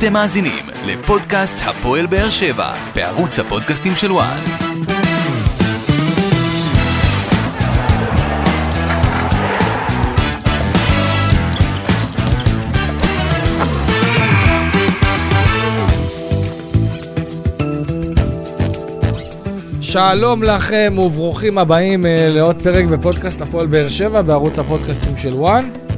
אתם מאזינים לפודקאסט הפועל באר שבע בערוץ הפודקאסטים של וואן. שלום לכם וברוכים הבאים אה, לעוד פרק בפודקאסט הפועל באר שבע בערוץ הפודקאסטים של וואן.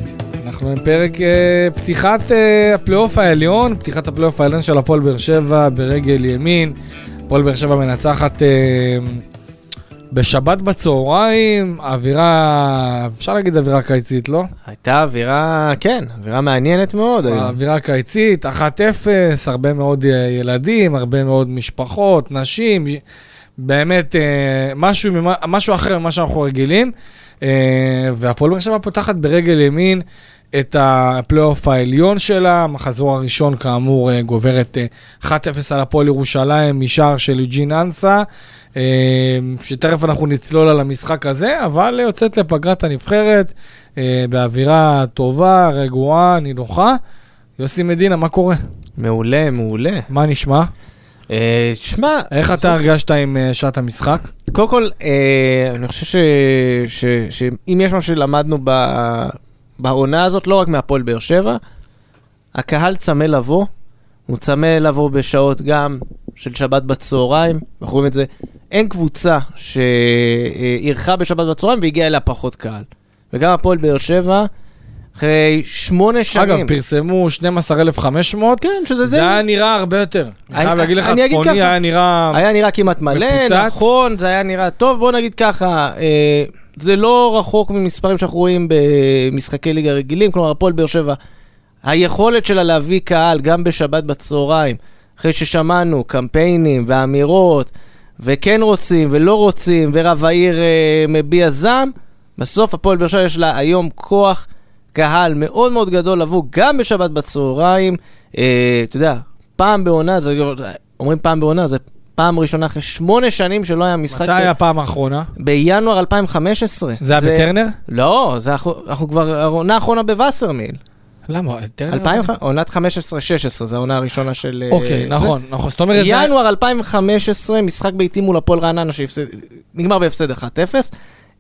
אנחנו עם פרק אה, פתיחת אה, הפלייאוף העליון, פתיחת הפלייאוף העליון של הפועל באר שבע ברגל ימין. הפועל באר שבע מנצחת בשבת בצהריים, אווירה, אפשר להגיד אווירה קיצית, לא? הייתה אווירה, כן, אווירה מעניינת מאוד. אווירה קיצית, 1-0, הרבה מאוד ילדים, הרבה מאוד משפחות, נשים. באמת אה, משהו, משהו אחר ממה שאנחנו רגילים. אה, והפועל באר שבע פותחת ברגל ימין את הפלייאוף העליון שלה. המחזור הראשון, כאמור, אה, גוברת 1-0 על הפועל ירושלים משער של יוג'ין אנסה, שתכף אנחנו נצלול על המשחק הזה, אבל יוצאת לפגרת הנבחרת באווירה טובה, רגועה, נינוחה. יוסי מדינה, מה קורה? מעולה, מעולה. מה נשמע? אה, שמע... איך אתה הרגשת עם אה, שעת המשחק? קודם כל, אה, אני חושב שאם יש משהו שלמדנו בעונה הזאת, לא רק מהפועל באר שבע, הקהל צמא לבוא, הוא צמא לבוא בשעות גם של שבת בצהריים, אנחנו רואים את זה. אין קבוצה שאירחה בשבת בצהריים והגיעה אליה פחות קהל. וגם הפועל באר שבע, אחרי שמונה שנים. אגב, פרסמו 12,500, כן, שזה זה. זה היה נראה הרבה יותר. אני חייב להגיד לך, צפוני היה נראה... היה נראה כמעט מלא, מפוצץ. נכון, זה היה נראה טוב. בוא נגיד ככה, אה, זה לא רחוק ממספרים שאנחנו רואים במשחקי ליגה רגילים, כלומר, הפועל באר שבע, היכולת שלה להביא קהל גם בשבת בצהריים, אחרי ששמענו קמפיינים ואמירות, וכן רוצים ולא רוצים, ורב העיר אה, מביע זעם, בסוף הפועל באר שבע יש לה היום כוח. קהל מאוד מאוד גדול לבוא גם בשבת בצהריים. אה, אתה יודע, פעם בעונה, זה, אומרים פעם בעונה, זה פעם ראשונה אחרי שמונה שנים שלא היה משחק... מתי ב... הפעם האחרונה? בינואר 2015. זה היה זה... בטרנר? לא, זה אנחנו, אנחנו כבר, העונה האחרונה בווסרמיל. למה? טרנר? 2000, עונת 15-16, זו העונה הראשונה של... אה, אוקיי, נכון, נכון. זאת אומרת... ינואר 2015, משחק ביתי מול הפועל רעננה, שנגמר בהפסד 1-0.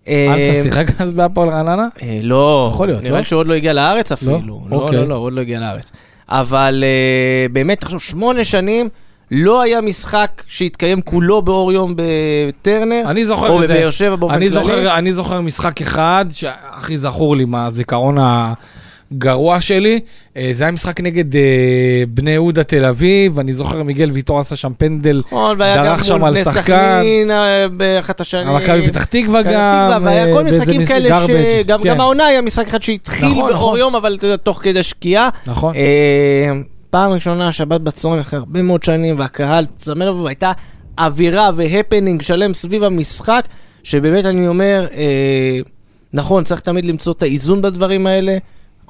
אנסה שיחק אז בהפועל רעננה? אה, לא, יכול להיות, נראה לי לא? שהוא עוד לא הגיע לארץ לא? אפילו. לא, לא, לא, עוד לא הגיע לארץ. אבל אה, באמת, תחשוב, שמונה שנים, לא היה משחק שהתקיים כולו באור יום בטרנר, אני זוכר או בבאר שבע באופן כללי. אני זוכר משחק אחד, שהכי זכור לי מהזיכרון ה... גרוע שלי. אה, זה היה משחק נגד אה, בני יהודה תל אביב, אני זוכר מיגל ויטור עשה שם פנדל, דרך שם על שחקן. נכון, והיה גם מול נסכנין באחת השנים. מכבי פתח תקווה גם, והיה כל משחקים כאלה שגם כן. העונה היה משחק אחד שהתחיל נכון, באור נכון. יום, אבל תוך כדי שקיעה. נכון. פעם ראשונה, שבת בצהריים, אחרי הרבה מאוד שנים, והקהל צמא לבוא, והייתה אווירה והפנינג שלם סביב המשחק, שבאמת אני אומר, אה, נכון, צריך תמיד למצוא את האיזון בדברים האלה.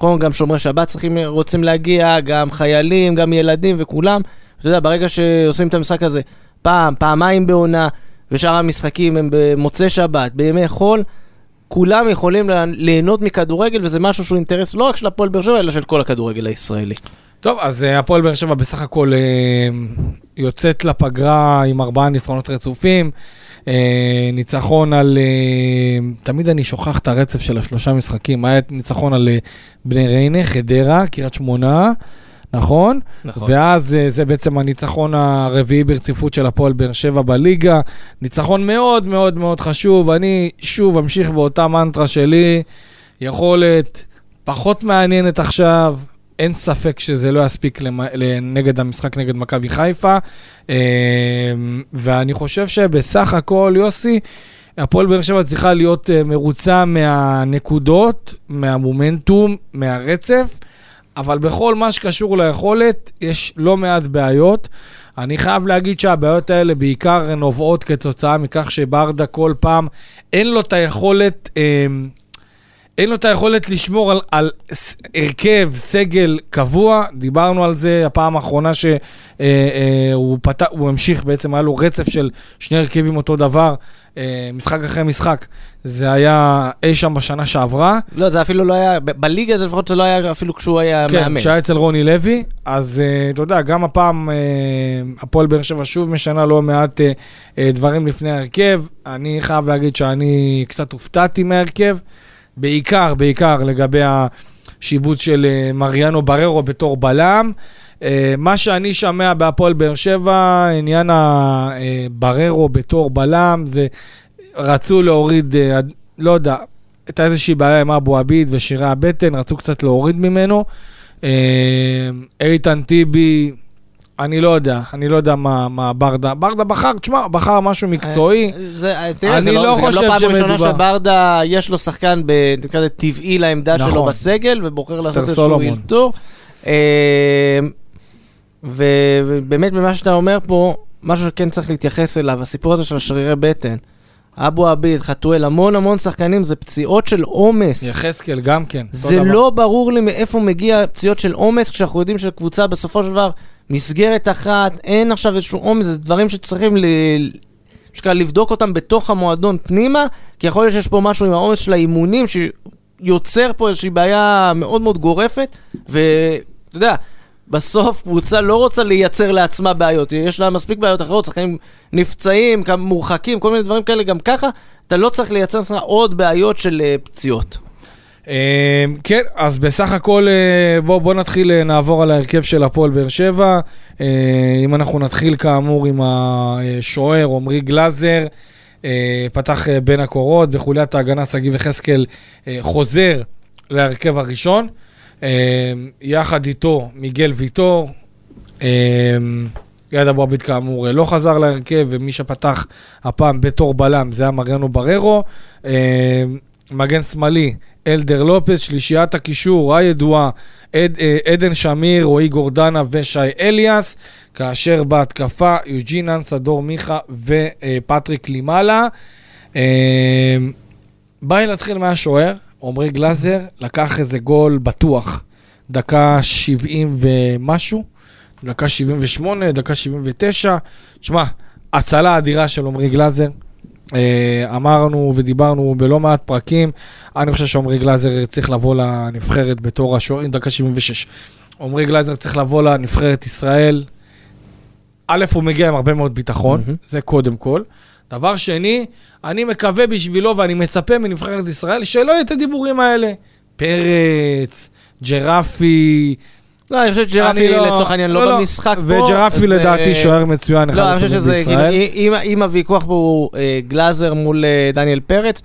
נכון, גם שומרי שבת צריכים, רוצים להגיע, גם חיילים, גם ילדים וכולם. אתה יודע, ברגע שעושים את המשחק הזה פעם, פעמיים בעונה, ושאר המשחקים הם במוצאי שבת, בימי חול, כולם יכולים ליהנות מכדורגל, וזה משהו שהוא אינטרס לא רק של הפועל באר שבע, אלא של כל הכדורגל הישראלי. טוב, אז uh, הפועל באר שבע בסך הכל uh, יוצאת לפגרה עם ארבעה ניצחונות רצופים. אה, ניצחון על, אה, תמיד אני שוכח את הרצף של השלושה משחקים, היה ניצחון על אה, בני ריינה, חדרה, קריית שמונה, נכון? נכון. ואז אה, זה בעצם הניצחון הרביעי ברציפות של הפועל באר שבע בליגה. ניצחון מאוד מאוד מאוד חשוב. אני שוב אמשיך באותה מנטרה שלי, יכולת פחות מעניינת עכשיו, אין ספק שזה לא יספיק נגד המשחק נגד מכבי חיפה. אמ, ואני חושב שבסך הכל, יוסי, הפועל באר שבע צריכה להיות אה, מרוצה מהנקודות, מהמומנטום, מהרצף, אבל בכל מה שקשור ליכולת, יש לא מעט בעיות. אני חייב להגיד שהבעיות האלה בעיקר נובעות כתוצאה מכך שברדה כל פעם אין לו את היכולת... אה, אין לו את היכולת לשמור על, על הרכב, סגל קבוע, דיברנו על זה הפעם האחרונה שהוא אה, אה, פת... המשיך, בעצם היה לו רצף של שני הרכבים אותו דבר, אה, משחק אחרי משחק. זה היה אי שם בשנה שעברה. לא, זה אפילו לא היה, בליגה זה לפחות זה לא היה אפילו כשהוא היה כן, מאמן. כן, כשהיה אצל רוני לוי, אז אה, אתה יודע, גם הפעם אה, הפועל באר שבע שוב משנה לא מעט אה, אה, דברים לפני ההרכב. אני חייב להגיד שאני קצת הופתעתי מההרכב. בעיקר, בעיקר לגבי השיבוץ של אה, מריאנו בררו בתור בלם. אה, מה שאני שומע בהפועל באר שבע, עניין הבררו בתור בלם, זה רצו להוריד, אה, לא יודע, הייתה איזושהי בעיה עם אבו עביד ושירי הבטן, רצו קצת להוריד ממנו. איתן טיבי, אני לא יודע, אני לא יודע מה, מה ברדה, ברדה בחר, תשמע, בחר משהו מקצועי. זה, תראה, אני זה לא, לא חושב שמדובר. זה גם לא פעם ראשונה שברדה, יש לו שחקן, נקרא לזה טבעי לעמדה נכון. שלו בסגל, ובוחר לעשות איזשהו אילתור. ובאמת, במה שאתה אומר פה, משהו שכן צריך להתייחס אליו, הסיפור הזה של השרירי בטן. אבו עביד, חתואל, המון המון שחקנים, זה פציעות של עומס. יחזקאל גם כן. זה לא. ברור לי מאיפה מגיע פציעות של עומס, כשאנחנו יודעים שקבוצה בסופו של דבר מסגרת אחת, אין עכשיו איזשהו עומס, זה דברים שצריכים ל... שקרה לבדוק אותם בתוך המועדון פנימה, כי יכול להיות שיש פה משהו עם העומס של האימונים שיוצר פה איזושהי בעיה מאוד מאוד גורפת, ואתה יודע, בסוף קבוצה לא רוצה לייצר לעצמה בעיות, יש לה מספיק בעיות אחרות, שחקנים נפצעים, מורחקים, כל מיני דברים כאלה, גם ככה אתה לא צריך לייצר לעצמך עוד בעיות של uh, פציעות. אה, כן, אז בסך הכל אה, בואו בוא נתחיל, אה, נעבור על ההרכב של הפועל באר שבע. אם אנחנו נתחיל כאמור עם השוער עמרי גלאזר, פתח בין הקורות, בחוליית ההגנה שגיב יחזקאל חוזר להרכב הראשון. יחד איתו מיגל ויטור. יד אבו עביד כאמור לא חזר להרכב, ומי שפתח הפעם בתור בלם זה היה מריאנו בררו. מגן שמאלי, אלדר לופס, שלישיית הקישור הידועה, עד, אה, עדן שמיר, רועי גורדנה ושי אליאס, כאשר בהתקפה יוג'ין אנסדור מיכה ופטריק לימאלה. אה, ביי להתחיל מהשוער, עמרי גלאזר לקח איזה גול בטוח, דקה 70 ומשהו, דקה 78, דקה 79. תשמע, הצלה אדירה של עמרי גלאזר. אה, אמרנו ודיברנו בלא מעט פרקים, אני חושב שעמרי גלאזר צריך לבוא לנבחרת בתור השוער, דקה 76. עמרי גלאזר צריך לבוא לנבחרת ישראל. א', הוא מגיע עם הרבה מאוד ביטחון, mm-hmm. זה קודם כל. דבר שני, אני מקווה בשבילו ואני מצפה מנבחרת ישראל שלא יהיו את הדיבורים האלה. פרץ, ג'רפי, לא, אני חושב שג'רפי לא- לצורך העניין לא, לא במשחק פה. וג'רפי לדעתי אה, שוער מצוין, אחד הטובים בישראל. כאילו, אם הוויכוח פה הוא אה, גלאזר מול אה, דניאל פרץ,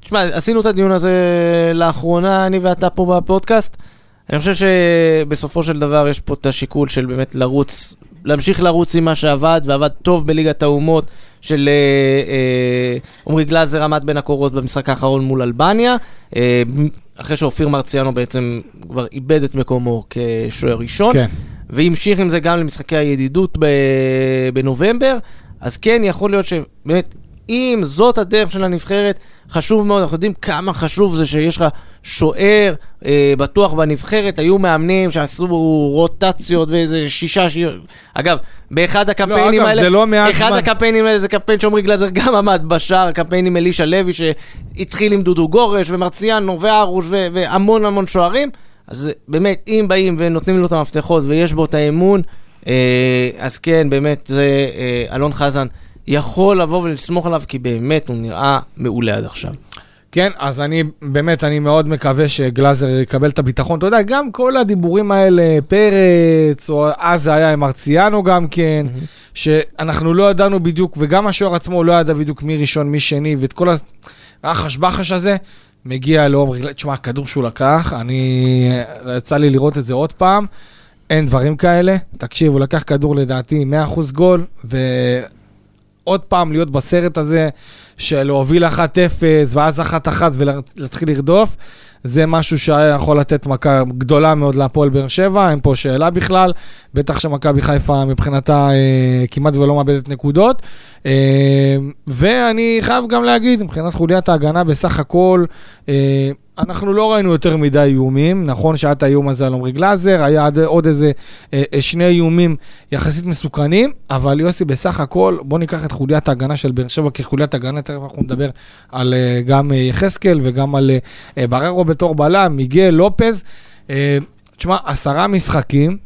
תשמע, עשינו את הדיון הזה לאחרונה, אני ואתה פה בפודקאסט. אני חושב שבסופו של דבר יש פה את השיקול של באמת לרוץ, להמשיך לרוץ עם מה שעבד, ועבד טוב בליגת האומות של עמרי גלאזר עמד בין הקורות במשחק האחרון מול אלבניה. אחרי שאופיר מרציאנו בעצם כבר איבד את מקומו כשוער ראשון, כן. והמשיך עם זה גם למשחקי הידידות בנובמבר, אז כן, יכול להיות שבאמת, אם זאת הדרך של הנבחרת, חשוב מאוד, אנחנו יודעים כמה חשוב זה שיש לך שוער אה, בטוח בנבחרת, היו מאמנים שעשו רוטציות ואיזה שישה, שישה... אגב, באחד הקמפיינים לא, אגב, האלה, זה לא מעט אחד זמן. הקמפיינים האלה זה קמפיין שעמרי גלזר גם עמד בשער, קמפיין עם אלישע לוי שהתחיל עם דודו גורש ומרציאנו וארוש ו- והמון המון שוערים. אז באמת, אם באים ונותנים לו את המפתחות ויש בו את האמון, אה, אז כן, באמת, זה אה, אלון חזן יכול לבוא ולסמוך עליו, כי באמת הוא נראה מעולה עד עכשיו. כן, אז אני באמת, אני מאוד מקווה שגלאזר יקבל את הביטחון. אתה יודע, גם כל הדיבורים האלה, פרץ, או אז זה היה עם ארציאנו גם כן, mm-hmm. שאנחנו לא ידענו בדיוק, וגם השוער עצמו לא ידע בדיוק מי ראשון, מי שני, ואת כל הרחש-בחש הזה, מגיע לעומר, תשמע, הכדור שהוא לקח, אני, יצא לי לראות את זה עוד פעם, אין דברים כאלה. תקשיב, הוא לקח כדור לדעתי 100% גול, ו... עוד פעם להיות בסרט הזה של להוביל 1-0 ואז 1-1 ולהתחיל לרדוף, זה משהו שהיה יכול לתת מכה גדולה מאוד להפועל באר שבע, אין פה שאלה בכלל. בטח שמכבי חיפה מבחינתה אה, כמעט ולא מאבדת נקודות. אה, ואני חייב גם להגיד, מבחינת חוליית ההגנה בסך הכל, אה, אנחנו לא ראינו יותר מדי איומים, נכון שהיה את האיום הזה על עמרי גלאזר, היה עוד איזה אה, אה, שני איומים יחסית מסוכנים, אבל יוסי, בסך הכל, בוא ניקח את חוליית ההגנה של באר שבע כחוליית הגנה, תכף אנחנו נדבר על אה, גם יחזקאל וגם על בררו בתור בלם, מיגל, לופז. תשמע, עשרה משחקים,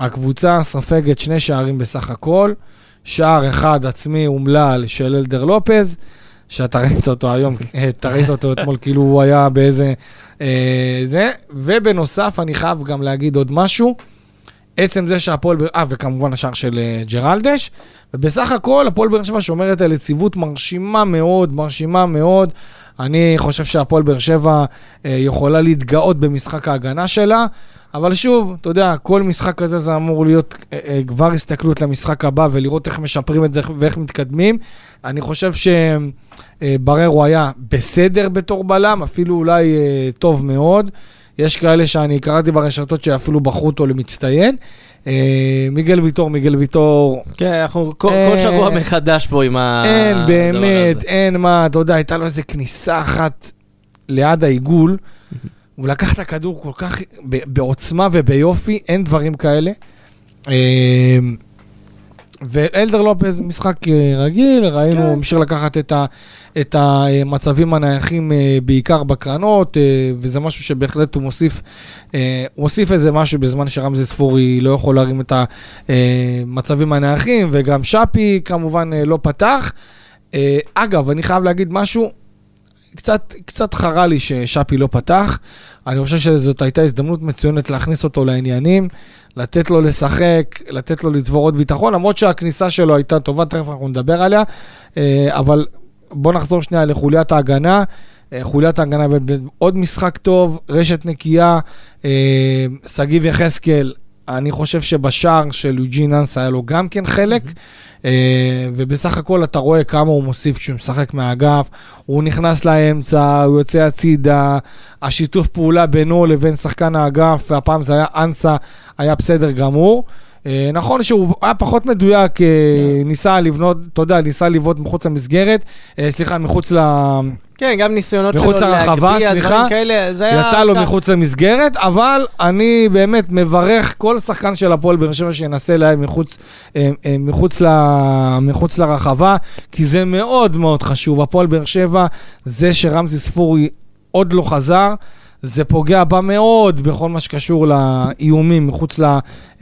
הקבוצה ספגת שני שערים בסך הכל, שער אחד עצמי אומלל של אלדר לופז. שאתה ראית אותו היום, אתה ראית אותו אתמול, כאילו הוא היה באיזה... אה, זה, ובנוסף, אני חייב גם להגיד עוד משהו. עצם זה שהפועל, אה, וכמובן השער של אה, ג'רלדש, ובסך הכל הפועל באר שבע שומרת על יציבות מרשימה מאוד, מרשימה מאוד. אני חושב שהפועל באר שבע אה, יכולה להתגאות במשחק ההגנה שלה, אבל שוב, אתה יודע, כל משחק כזה זה אמור להיות אה, אה, כבר הסתכלות למשחק הבא ולראות איך משפרים את זה ואיך מתקדמים. אני חושב שבררו היה בסדר בתור בלם, אפילו אולי טוב מאוד. יש כאלה שאני קראתי ברשתות שאפילו בחרו אותו למצטיין. אה, מיגל ויטור, מיגל ויטור. כן, אנחנו כל, כל אה, שבוע מחדש פה עם ה... אין, באמת, אין מה, אתה יודע, הייתה לו איזה כניסה אחת ליד העיגול, הוא לקח את הכדור כל כך בעוצמה וביופי, אין דברים כאלה. אה, ואלדר לופז, משחק רגיל, ראינו, כן. המשיך לקחת את, ה, את המצבים הנייחים בעיקר בקרנות, וזה משהו שבהחלט הוא מוסיף אה, הוא הוסיף איזה משהו בזמן שרמזי ספורי לא יכול להרים את המצבים הנייחים, וגם שפי כמובן אה, לא פתח. אה, אגב, אני חייב להגיד משהו, קצת, קצת חרה לי ששפי לא פתח. אני חושב שזאת הייתה הזדמנות מצוינת להכניס אותו לעניינים, לתת לו לשחק, לתת לו לצבור עוד ביטחון, למרות שהכניסה שלו הייתה טובה, תכף אנחנו נדבר עליה, אבל בואו נחזור שנייה לחוליית ההגנה. אה, חוליית ההגנה עוד משחק טוב, רשת נקייה, אה, שגיב יחזקאל, אני חושב שבשער של יוג'ין אנס היה לו גם כן חלק, mm-hmm. ובסך הכל אתה רואה כמה הוא מוסיף כשהוא משחק מהאגף, הוא נכנס לאמצע, הוא יוצא הצידה, השיתוף פעולה בינו לבין שחקן האגף, והפעם זה היה אנסה, היה בסדר גמור. נכון שהוא היה פחות מדויק, yeah. ניסה לבנות, אתה יודע, ניסה לבעוט מחוץ למסגרת, סליחה, מחוץ ל... כן, גם ניסיונות שלו להגביה, דברים כאלה, זה היה... יצא לו מחוץ למסגרת, אבל אני באמת מברך כל שחקן של הפועל באר שבע שינסה להם מחוץ, אה, אה, מחוץ, ל, מחוץ לרחבה, כי זה מאוד מאוד חשוב. הפועל באר שבע, זה שרמזי ספורי עוד לא חזר. זה פוגע בה מאוד בכל מה שקשור לאיומים מחוץ, ל,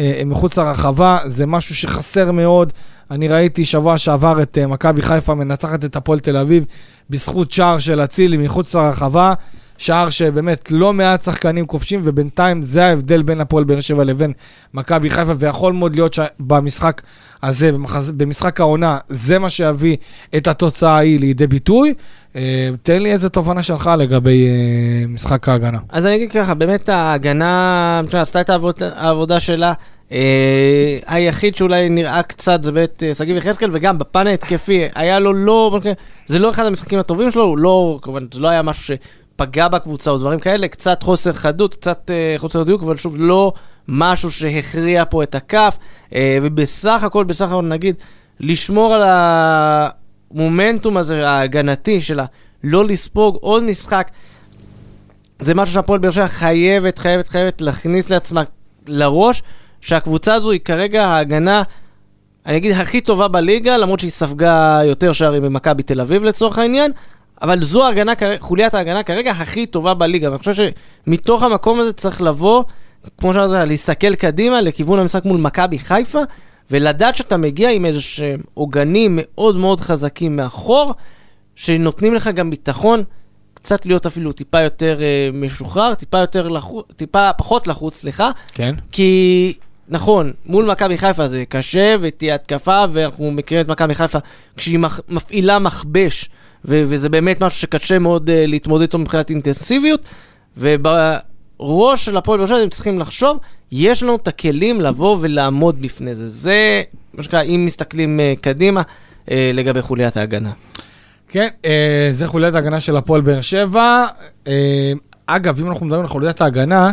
אה, מחוץ לרחבה, זה משהו שחסר מאוד. אני ראיתי שבוע שעבר את מכבי חיפה מנצחת את הפועל תל אביב בזכות שער של אצילי מחוץ לרחבה, שער שבאמת לא מעט שחקנים כובשים, ובינתיים זה ההבדל בין הפועל באר שבע לבין מכבי חיפה, ויכול מאוד להיות שבמשחק הזה, במשחק העונה, זה מה שיביא את התוצאה ההיא לידי ביטוי. אה, תן לי איזה תובנה שלך לגבי אה, משחק ההגנה. אז אני אגיד ככה, באמת ההגנה, עשתה את העבודה שלה. Uh, היחיד שאולי נראה קצת זה באמת uh, שגיב יחזקאל, וגם בפן ההתקפי, היה לו לא, זה לא אחד המשחקים הטובים שלו, הוא לא, כמובן, זה לא היה משהו שפגע בקבוצה או דברים כאלה, קצת חוסר חדות, קצת uh, חוסר דיוק, אבל שוב, לא משהו שהכריע פה את הכף, ובסך הכל, בסך הכל נגיד, לשמור על המומנטום הזה, ההגנתי שלה, לא לספוג עוד משחק, זה משהו שהפועל באר שבע חייבת, חייבת, חייבת להכניס לעצמה לראש. שהקבוצה הזו היא כרגע ההגנה, אני אגיד, הכי טובה בליגה, למרות שהיא ספגה יותר שערים ממכבי תל אביב לצורך העניין, אבל זו ההגנה, חוליית ההגנה כרגע הכי טובה בליגה, ואני חושב שמתוך המקום הזה צריך לבוא, כמו שאמרת, להסתכל קדימה לכיוון המשחק מול מכבי חיפה, ולדעת שאתה מגיע עם איזה שהם עוגנים מאוד מאוד חזקים מאחור, שנותנים לך גם ביטחון. קצת להיות אפילו טיפה יותר uh, משוחרר, טיפה יותר לחוץ, טיפה פחות לחוץ, סליחה. כן. כי נכון, מול מכבי חיפה זה קשה ותהיה התקפה, ואנחנו מכירים את מכבי חיפה כשהיא מפעילה מכבש, ו- וזה באמת משהו שקשה מאוד uh, להתמודד איתו מבחינת אינטנסיביות, ובראש של הפועל באר הם צריכים לחשוב, יש לנו את הכלים לבוא ולעמוד בפני זה. זה, מה שנקרא, אם מסתכלים uh, קדימה, uh, לגבי חוליית ההגנה. כן, uh, זה חוליית ההגנה של הפועל באר שבע. Uh, אגב, אם אנחנו מדברים על חוליית ההגנה,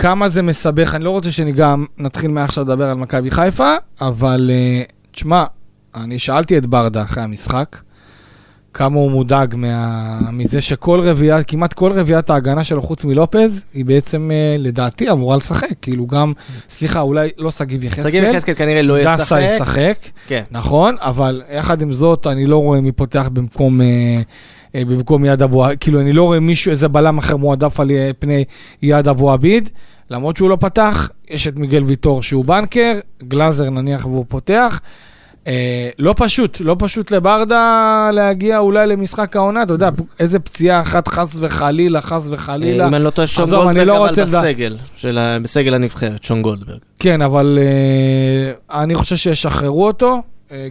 כמה זה מסבך, אני לא רוצה שגם נתחיל מעכשיו לדבר על מכבי חיפה, אבל אה, תשמע, אני שאלתי את ברדה אחרי המשחק, כמה הוא מודאג מה... מזה שכל רביעיית, כמעט כל רביעיית ההגנה שלו חוץ מלופז, היא בעצם, אה, לדעתי, אמורה לשחק. כאילו גם, סליחה, אולי לא שגיב יחזקאל. שגיב יחזקאל כנראה לא ישחק. דסה ישחק, כן. נכון, אבל יחד עם זאת, אני לא רואה מי פותח במקום... אה, במקום יד אבו עביד, כאילו אני לא רואה מישהו, איזה בלם אחר מועדף על פני יד אבו עביד, למרות שהוא לא פתח, יש את מיגל ויטור שהוא בנקר, גלאזר נניח והוא פותח. אה, לא פשוט, לא פשוט לברדה להגיע אולי למשחק העונה, אתה יודע, איזה פציעה אחת חס וחלילה, חס וחלילה. אם אני לא טועה, שון גולדברג לא אבל בסגל, של בסגל הנבחרת, שון גולדברג. כן, אבל אה, אני חושב שישחררו אותו, אה,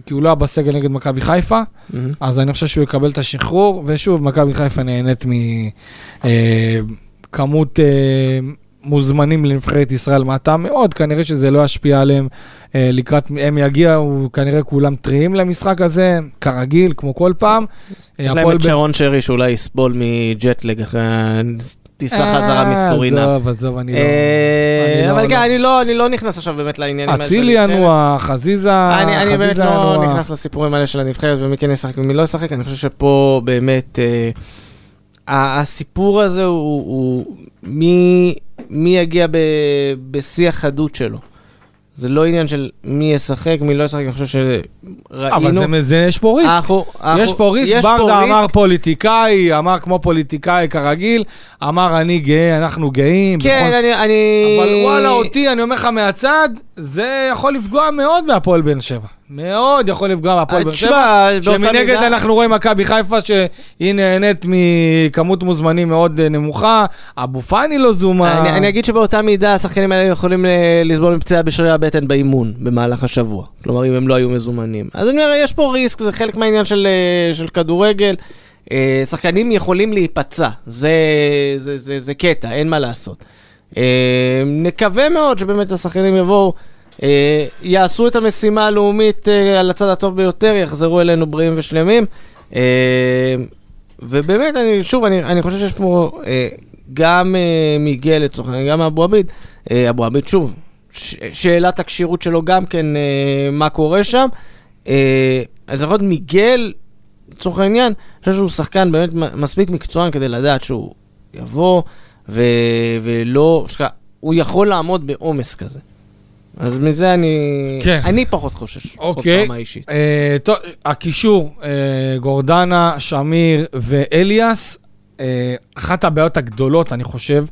כי הוא לא היה בסגל נגד מכבי חיפה, אז אני חושב שהוא יקבל את השחרור, ושוב, מכבי חיפה נהנית מכמות מוזמנים לנבחרת ישראל מעטה מאוד, כנראה שזה לא ישפיע עליהם אה, לקראת, הם יגיעו, כנראה כולם טריים למשחק הזה, כרגיל, כמו כל פעם. אה, יש להם את ב- שרון שרי שאולי יסבול מג'טלג אחרי הטיסה אה, חזרה מסורינם. עזוב, עזוב, אני לא... אה, אני אבל לא- כן, אני לא- אני לא נכנס עכשיו באמת לעניינים האלה. אצילי. ינוע, חזיזה, אני, אני באמת לא. נכנס לסיפורים האלה של הנבחרת ומי כן ישחק ומי לא ישחק, אני חושב שפה באמת אה, הסיפור הזה הוא, מי, יגיע בשיא החדות שלו. זה לא עניין של מי ישחק, מי לא ישחק, אני חושב שראינו... אבל זה, זה, יש פה ריסק. אנחנו- אנחנו- יש פה ריסק, יש פה ברדה אמר ריסק. פוליטיקאי, אמר כמו פוליטיקאי כרגיל, אמר אני גאה, אנחנו גאים. כן, נכון? אני... אני... אבל וואלה, אותי, אני אומר לך מהצד, זה יכול לפגוע מאוד בהפועל באר שבע. מאוד יכול לפגוע בהפועל באר שבע. אה, תשמע, באותה שמנגד אנחנו רואים מכבי חיפה שהיא נהנית מכמות מוזמנים מאוד אה, נמוכה, אבו פאני לא זומה. אני, אני אגיד שבאותה מידה השחקנים האלה יכולים לסבול מפציעה בשרירי הבטן באימון במהלך השבוע. כלומר, אם הם לא היו מזומנים. אז אני אומר, יש פה ריסק, זה חלק מהעניין של, אה, של כדורגל. אה, שחקנים יכולים להיפצע, זה, זה, זה, זה קטע, אין מה לעשות. אה, נקווה מאוד שבאמת השחקנים יבואו, אה, יעשו את המשימה הלאומית אה, על הצד הטוב ביותר, יחזרו אלינו בריאים ושלמים. אה, ובאמת, אני, שוב, אני, אני חושב שיש פה אה, גם אה, מיגל לצורך העניין, גם אבו עביד. אה, אבו עביד, שוב, ש, שאלת הכשירות שלו גם כן, אה, מה קורה שם. אה, אני זוכר את מיגל, לצורך העניין, אני חושב שהוא שחקן באמת מספיק מקצוען כדי לדעת שהוא יבוא ו, ולא, הוא יכול לעמוד בעומס כזה. אז מזה אני, כן. אני פחות חושש, אוקיי. ברמה האישית. אה, טוב, הקישור, אה, גורדנה, שמיר ואליאס, אה, אחת הבעיות הגדולות, אני חושב,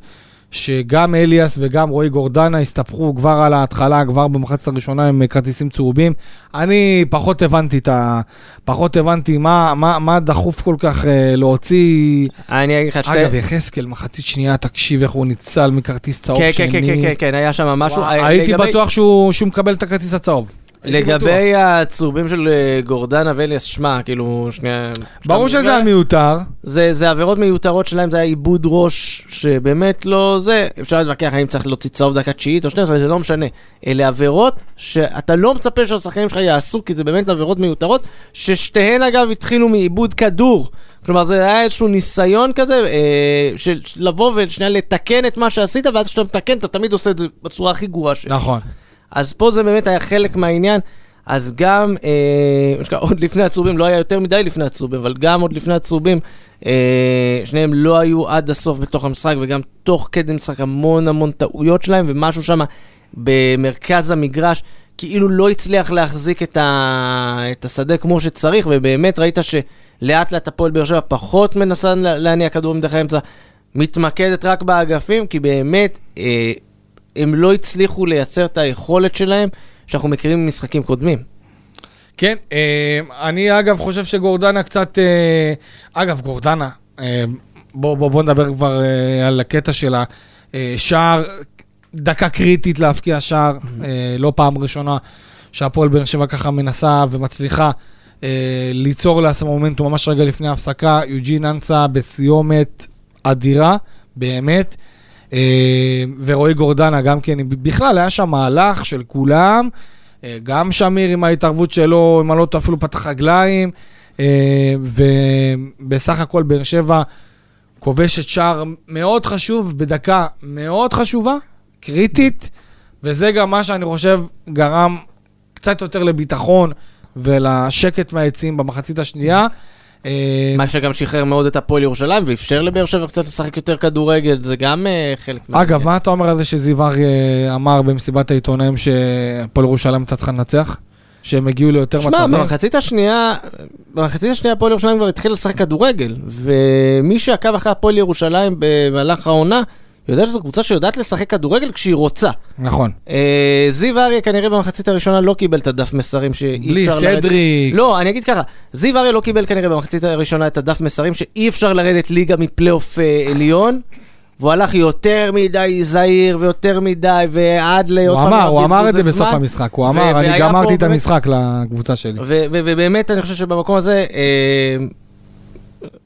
שגם אליאס וגם רועי גורדנה הסתבכו כבר על ההתחלה, כבר במחצת הראשונה עם כרטיסים צהובים. אני פחות הבנתי את ה... פחות הבנתי מה, מה, מה דחוף כל כך אה, להוציא... אני אגיד לך, שתי- אגב, יחזקאל, מחצית שנייה, תקשיב איך הוא ניצל מכרטיס צהוב כן, שני. כן, כן, כן, כן, כן, היה שם משהו. וואי, אה, הייתי לגבי- בטוח שהוא שהוא מקבל את הכרטיס הצהוב. לגבי הצהובים של אה, גורדנה ואליאס, שמע, כאילו, שנייה... ברור שזה היה מיותר. זה, זה עבירות מיותרות שלהם, זה היה עיבוד ראש שבאמת לא זה. אפשר להתווכח האם צריך להוציא צהוב דקה תשיעית או שנייה, זה לא משנה. אלה עבירות שאתה לא מצפה שהשחקנים שלך יעשו, כי זה באמת עבירות מיותרות, ששתיהן אגב התחילו מעיבוד כדור. כלומר, זה היה איזשהו ניסיון כזה, אה, של של לבוא ושנייה לתקן את מה שעשית, ואז כשאתה מתקן, אתה תמיד עושה את זה בצורה הכי גרועה שלך. נכון. אז פה זה באמת היה חלק מהעניין. אז גם, אה, שנקרא, עוד לפני הצהובים, לא היה יותר מדי לפני הצהובים, אבל גם עוד לפני הצהובים, אה, שניהם לא היו עד הסוף בתוך המשחק, וגם תוך כדי משחק המון המון טעויות שלהם, ומשהו שם במרכז המגרש, כאילו לא הצליח להחזיק את, ה... את השדה כמו שצריך, ובאמת ראית שלאט לאט הפועל באר שבע פחות מנסה לה- להניע כדורים דרך האמצע, מתמקדת רק באגפים, כי באמת אה, הם לא הצליחו לייצר את היכולת שלהם שאנחנו מכירים ממשחקים קודמים. כן, אה, אני אגב חושב שגורדנה קצת... אה, אגב, גורדנה, אה, בוא, בוא, בוא נדבר כבר על הקטע של השער, דקה קריטית להבקיע שער, אה, לא פעם ראשונה שהפועל באר שבע ככה מנסה ומצליחה ליצור לעצמה מומנטום ממש רגע לפני ההפסקה. יוג'ין אנסה בסיומת אדירה, באמת. אה, ורועי גורדנה גם כן, בכלל היה שם מהלך של כולם. אה, גם שמיר עם ההתערבות שלו, אם אני לא טועה אפילו פתח רגליים, אה, ובסך הכל באר שבע כובשת שער מאוד חשוב בדקה מאוד חשובה, קריטית, וזה גם מה שאני חושב גרם קצת יותר לביטחון ולשקט מהיציעים במחצית השנייה. אה, מה שגם שחרר מאוד את הפועל ירושלים ואפשר לבאר שבע קצת לשחק יותר כדורגל, זה גם uh, חלק מה... אגב, מה אתה אומר על זה שזיו אריה אמר במסיבת העיתונאים שהפועל ירושלים הייתה צריכה לנצח? שהם הגיעו ליותר מצבים? שמע, במחצית השנייה, במחצית השנייה הפועל ירושלים כבר התחיל לשחק כדורגל, ומי שעקב אחרי הפועל ירושלים במהלך העונה, יודע שזו קבוצה שיודעת לשחק כדורגל כשהיא רוצה. נכון. אה, זיו אריה כנראה במחצית הראשונה לא קיבל את הדף מסרים שאי אפשר לרדת... בלי סדריק. לא, אני אגיד ככה, זיו אריה לא קיבל כנראה במחצית הראשונה את הדף מסרים שאי אפשר לרדת ליגה מפלייאוף אה, עליון. והוא הלך יותר מדי זהיר ויותר מדי, ועד לעוד פעם... הוא אמר, הוא אמר את זה בסוף המשחק, הוא אמר, אני גמרתי את המשחק לקבוצה שלי. ובאמת, אני חושב שבמקום הזה, אה,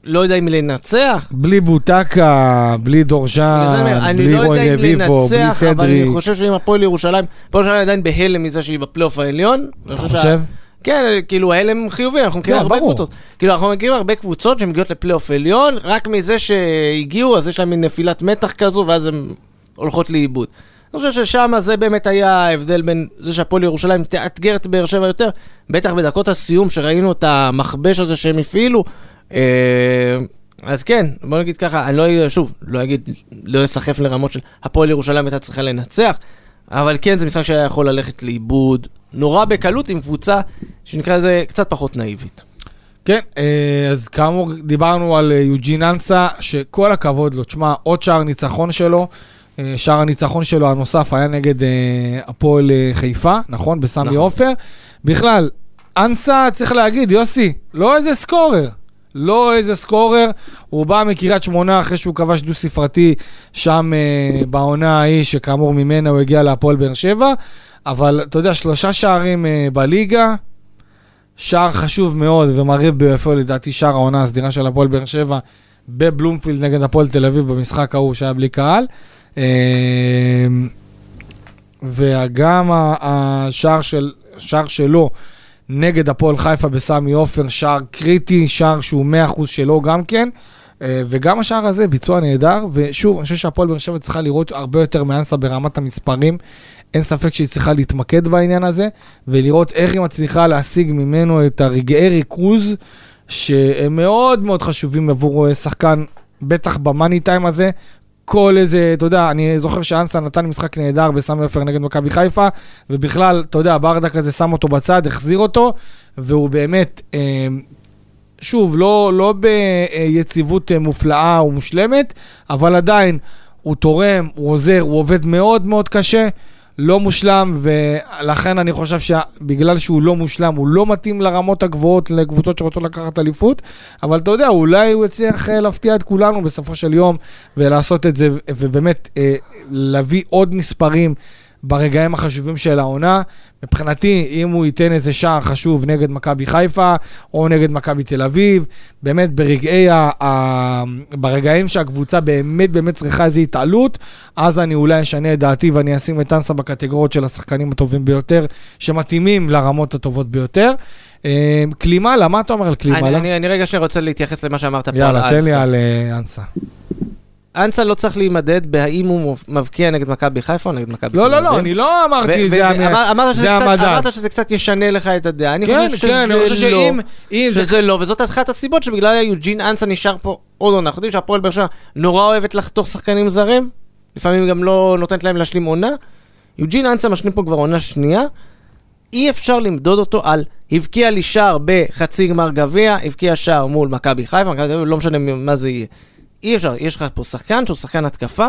לא יודע אם לנצח. בלי בוטקה, בלי דורז'אן, בלי לא רוי רביבו, בלי סדרי. אבל אני חושב שאם הפועל ירושלים, הפועל ירושלים עדיין בהלם מזה שהיא בפלייאוף העליון. אתה חושב? כן, כאילו ההלם חיובי, אנחנו מכירים כן, הרבה קבוצות. כאילו אנחנו מכירים הרבה קבוצות שמגיעות לפלייאוף עליון, רק מזה שהגיעו, אז יש להם מין נפילת מתח כזו, ואז הן הולכות לאיבוד. אני חושב ששם זה באמת היה ההבדל בין זה שהפועל ירושלים תאתגר את באר שבע יותר, בטח בדקות הסיום שראינו את המכבש הזה שהם הפעילו. אה, אז כן, בוא נגיד ככה, אני לא, שוב, לא אגיד, לא אסחף לרמות של הפועל ירושלים הייתה צריכה לנצח, אבל כן, זה משחק שהיה יכול ללכת לאיבוד נורא בקלות עם קבוצה שנקרא לזה קצת פחות נאיבית. כן, אה, אז כאמור, דיברנו על אה, יוג'ין אנסה, שכל הכבוד לו, תשמע, עוד שער ניצחון שלו, שער הניצחון שלו הנוסף היה נגד הפועל חיפה, נכון? בסמי נכון. עופר. בכלל, אנסה, צריך להגיד, יוסי, לא איזה סקורר. לא איזה סקורר, הוא בא מקריית שמונה אחרי שהוא כבש דו-ספרתי שם אה, בעונה ההיא, שכאמור ממנה הוא הגיע להפועל באר שבע, אבל אתה יודע, שלושה שערים אה, בליגה, שער חשוב מאוד ומרהיב ביפה, לדעתי שער העונה הסדירה של הפועל באר שבע בבלומפילד נגד הפועל תל אביב במשחק ההוא שהיה בלי קהל. אה, וגם השער של, שלו, נגד הפועל חיפה בסמי עופר, שער קריטי, שער שהוא 100% שלו גם כן. אה, וגם השער הזה, ביצוע נהדר, ושוב, אני חושב שהפועל באר שבע צריכה לראות הרבה יותר מאנסה ברמת המספרים. אין ספק שהיא צריכה להתמקד בעניין הזה, ולראות איך היא מצליחה להשיג ממנו את הרגעי ריכוז, שהם מאוד מאוד חשובים עבור אה, שחקן, בטח במאני טיים הזה, כל איזה, אתה יודע, אני זוכר שאנסה נתן משחק נהדר בסמי עופר נגד מכבי חיפה, ובכלל, אתה יודע, ברדק הזה שם אותו בצד, החזיר אותו, והוא באמת, אה, שוב, לא, לא ביציבות אה, מופלאה ומושלמת, אבל עדיין, הוא תורם, הוא עוזר, הוא עובד מאוד מאוד קשה. לא מושלם, ולכן אני חושב שבגלל שהוא לא מושלם, הוא לא מתאים לרמות הגבוהות לקבוצות שרוצות לקחת אליפות, אבל אתה יודע, אולי הוא יצליח אה, להפתיע את כולנו בסופו של יום, ולעשות את זה, ובאמת אה, להביא עוד מספרים. ברגעים החשובים של העונה. מבחינתי, אם הוא ייתן איזה שער חשוב נגד מכבי חיפה או נגד מכבי תל אביב, באמת ברגעי ה... ה... ברגעים שהקבוצה באמת באמת צריכה איזו התעלות, אז אני אולי אשנה את דעתי ואני אשים את אנסה בקטגוריות של השחקנים הטובים ביותר, שמתאימים לרמות הטובות ביותר. קלימלה, מה אתה אומר על קלימלה? אני, אני, אני רגע שאני רוצה להתייחס למה שאמרת פה על אנסה. יאללה, תן לי על uh, אנסה. אנסה לא צריך להימדד בהאם הוא מבקיע נגד מכבי חיפה או נגד מכבי לא, לא, לא, אני לא אמרתי, זה המדד. אמרת שזה קצת ישנה לך את הדעה. אני כן, חושב כן, שזה לא. שזה לא, וזאת אחת הסיבות שבגלל יוג'ין אנסה נשאר פה עוד עונה. אנחנו יודעים שהפועל באר שבע נורא אוהבת לחתוך שחקנים זרים, לפעמים גם לא נותנת להם להשלים עונה. יוג'ין אנסה משלים פה כבר עונה שנייה. אי אפשר למדוד אותו על הבקיע לי שער בחצי גמר גביע, הבקיע שער מול מכבי חיפה, לא משנה מה זה יהיה. אי אפשר, יש לך פה שחקן שהוא שחקן התקפה,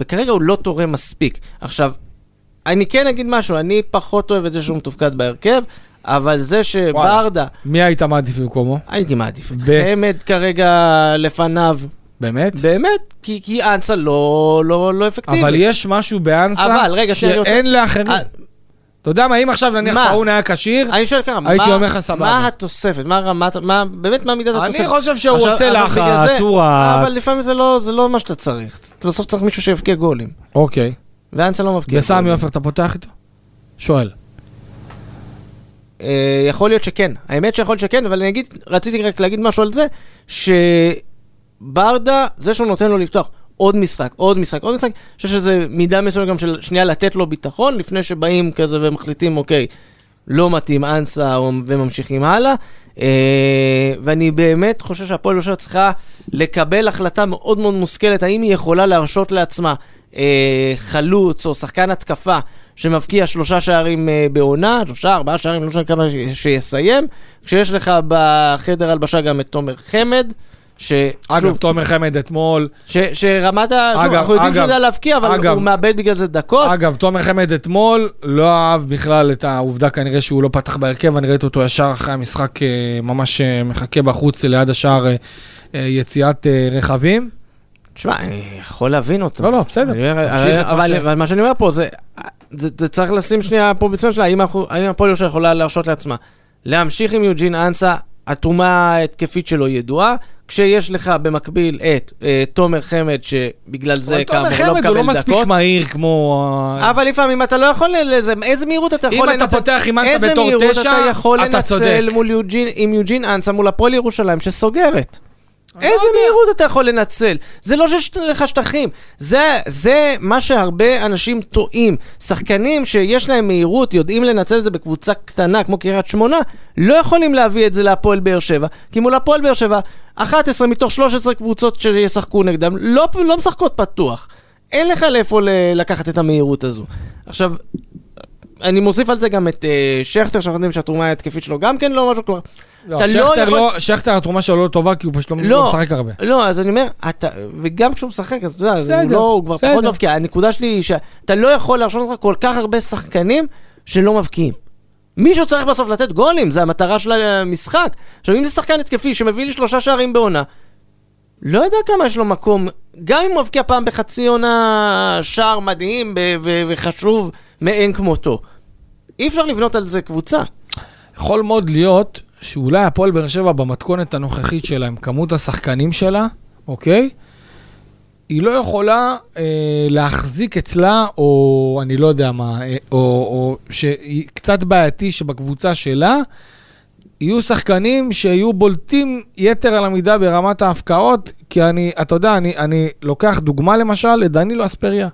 וכרגע הוא לא תורם מספיק. עכשיו, אני כן אגיד משהו, אני פחות אוהב את זה שהוא מתופקד בהרכב, אבל זה שברדה... מי היית מעדיף במקומו? הייתי מעדיף את חמד כרגע לפניו. באמת? באמת, כי, כי אנסה לא, לא, לא אפקטיבי. אבל יש משהו באנסה אבל, רגע, שאין לאחרים. אתה יודע מה, אם עכשיו נניח פאון היה כשיר, הייתי אומר לך סבבה. מה התוספת? מה רמת, מה, באמת מה מידת התוספת? אני חושב שהוא עושה לחץ, הוא רץ. אבל לפעמים זה לא, זה לא מה שאתה צריך. אתה בסוף צריך מישהו שיבקיע גולים. אוקיי. ואנסה לא מבקיע גולים. וסמי עופר אתה פותח איתו? שואל. אה, יכול להיות שכן. האמת שיכול להיות שכן, אבל אני אגיד, רציתי רק להגיד משהו על זה, ש... ברדה, זה שהוא נותן לו לפתוח עוד משחק, עוד משחק, עוד משחק, אני חושב שזה מידה מסוימת גם של שנייה לתת לו ביטחון, לפני שבאים כזה ומחליטים, אוקיי, לא מתאים אנסה וממשיכים הלאה. אה, ואני באמת חושב שהפועל ירושלים צריכה לקבל החלטה מאוד מאוד מושכלת, האם היא יכולה להרשות לעצמה אה, חלוץ או שחקן התקפה שמבקיע שלושה שערים אה, בעונה, שלושה, ארבעה שערים, לא משנה כמה שיסיים, כשיש לך בחדר הלבשה גם את תומר חמד. ש... אגב, תומר חמד אתמול... ש, שרמת ה... שוב, אנחנו יודעים שהוא יודע להבקיע, אבל אגב, הוא מאבד בגלל זה דקות. אגב, תומר חמד אתמול לא אהב בכלל את העובדה כנראה שהוא לא פתח בהרכב, אני ראיתי אותו ישר אחרי המשחק אה, ממש אה, מחכה בחוץ ליד השער אה, יציאת רכבים. תשמע, אני יכול להבין אותו. לא, לא, בסדר. אבל מה שאני אומר פה זה, זה צריך לשים שנייה פה בצפון שלה, האם הפועל ירושלים יכולה להרשות לעצמה להמשיך עם יוג'ין אנסה, התרומה ההתקפית שלו ידועה, כשיש לך במקביל את אה, תומר חמד, שבגלל זה כאמור לא מקבל דקות. תומר חמד הוא לא מספיק מהיר כמו... אבל לפעמים אתה לא יכול, לזה, איזה מהירות אתה יכול לנצל? אם אתה פותח עם אנסה בתור תשע, אתה צודק. איזה מהירות אתה יכול לנצל מול יוג'ין, עם יוג'ין אנסה מול הפועל ירושלים שסוגרת. איזה לא מהירות אתה יכול לנצל? זה לא שיש לך שטחים. זה, זה מה שהרבה אנשים טועים. שחקנים שיש להם מהירות, יודעים לנצל את זה בקבוצה קטנה, כמו קריית שמונה, לא יכולים להביא את זה להפועל באר שבע. כי מול הפועל באר שבע, 11 מתוך 13 קבוצות שישחקו נגדם, לא, לא משחקות פתוח. אין לך לאיפה לקחת את המהירות הזו. עכשיו, אני מוסיף על זה גם את uh, שכטר, שאנחנו יודעים שהתרומה ההתקפית שלו גם כן לא משהו, כלומר... לא, אתה לא יכול... לא, שכטר התרומה שלו לא טובה כי הוא פשוט לא, לא, משחק הרבה. לא, אז אני אומר, אתה, וגם כשהוא משחק, אז אתה יודע, בסדר, הוא, לא, הוא כבר פחות מבקיע. הנקודה שלי היא שאתה לא יכול להרשות לך כל כך הרבה שחקנים שלא מבקיעים. מישהו צריך בסוף לתת גולים, זה המטרה של המשחק. עכשיו, אם זה שחקן התקפי שמביא לי שלושה שערים בעונה, לא יודע כמה יש לו מקום, גם אם הוא מבקיע פעם בחצי עונה שער מדהים וחשוב מאין כמותו. אי אפשר לבנות על זה קבוצה. יכול מאוד להיות שאולי הפועל באר שבע במתכונת הנוכחית שלה, עם כמות השחקנים שלה, אוקיי? היא לא יכולה אה, להחזיק אצלה, או אני לא יודע מה, אה, או, או שהיא קצת בעייתי שבקבוצה שלה, יהיו שחקנים שיהיו בולטים יתר על המידה ברמת ההפקעות, כי אני, אתה יודע, אני, אני לוקח דוגמה למשל לדנילו אספריה.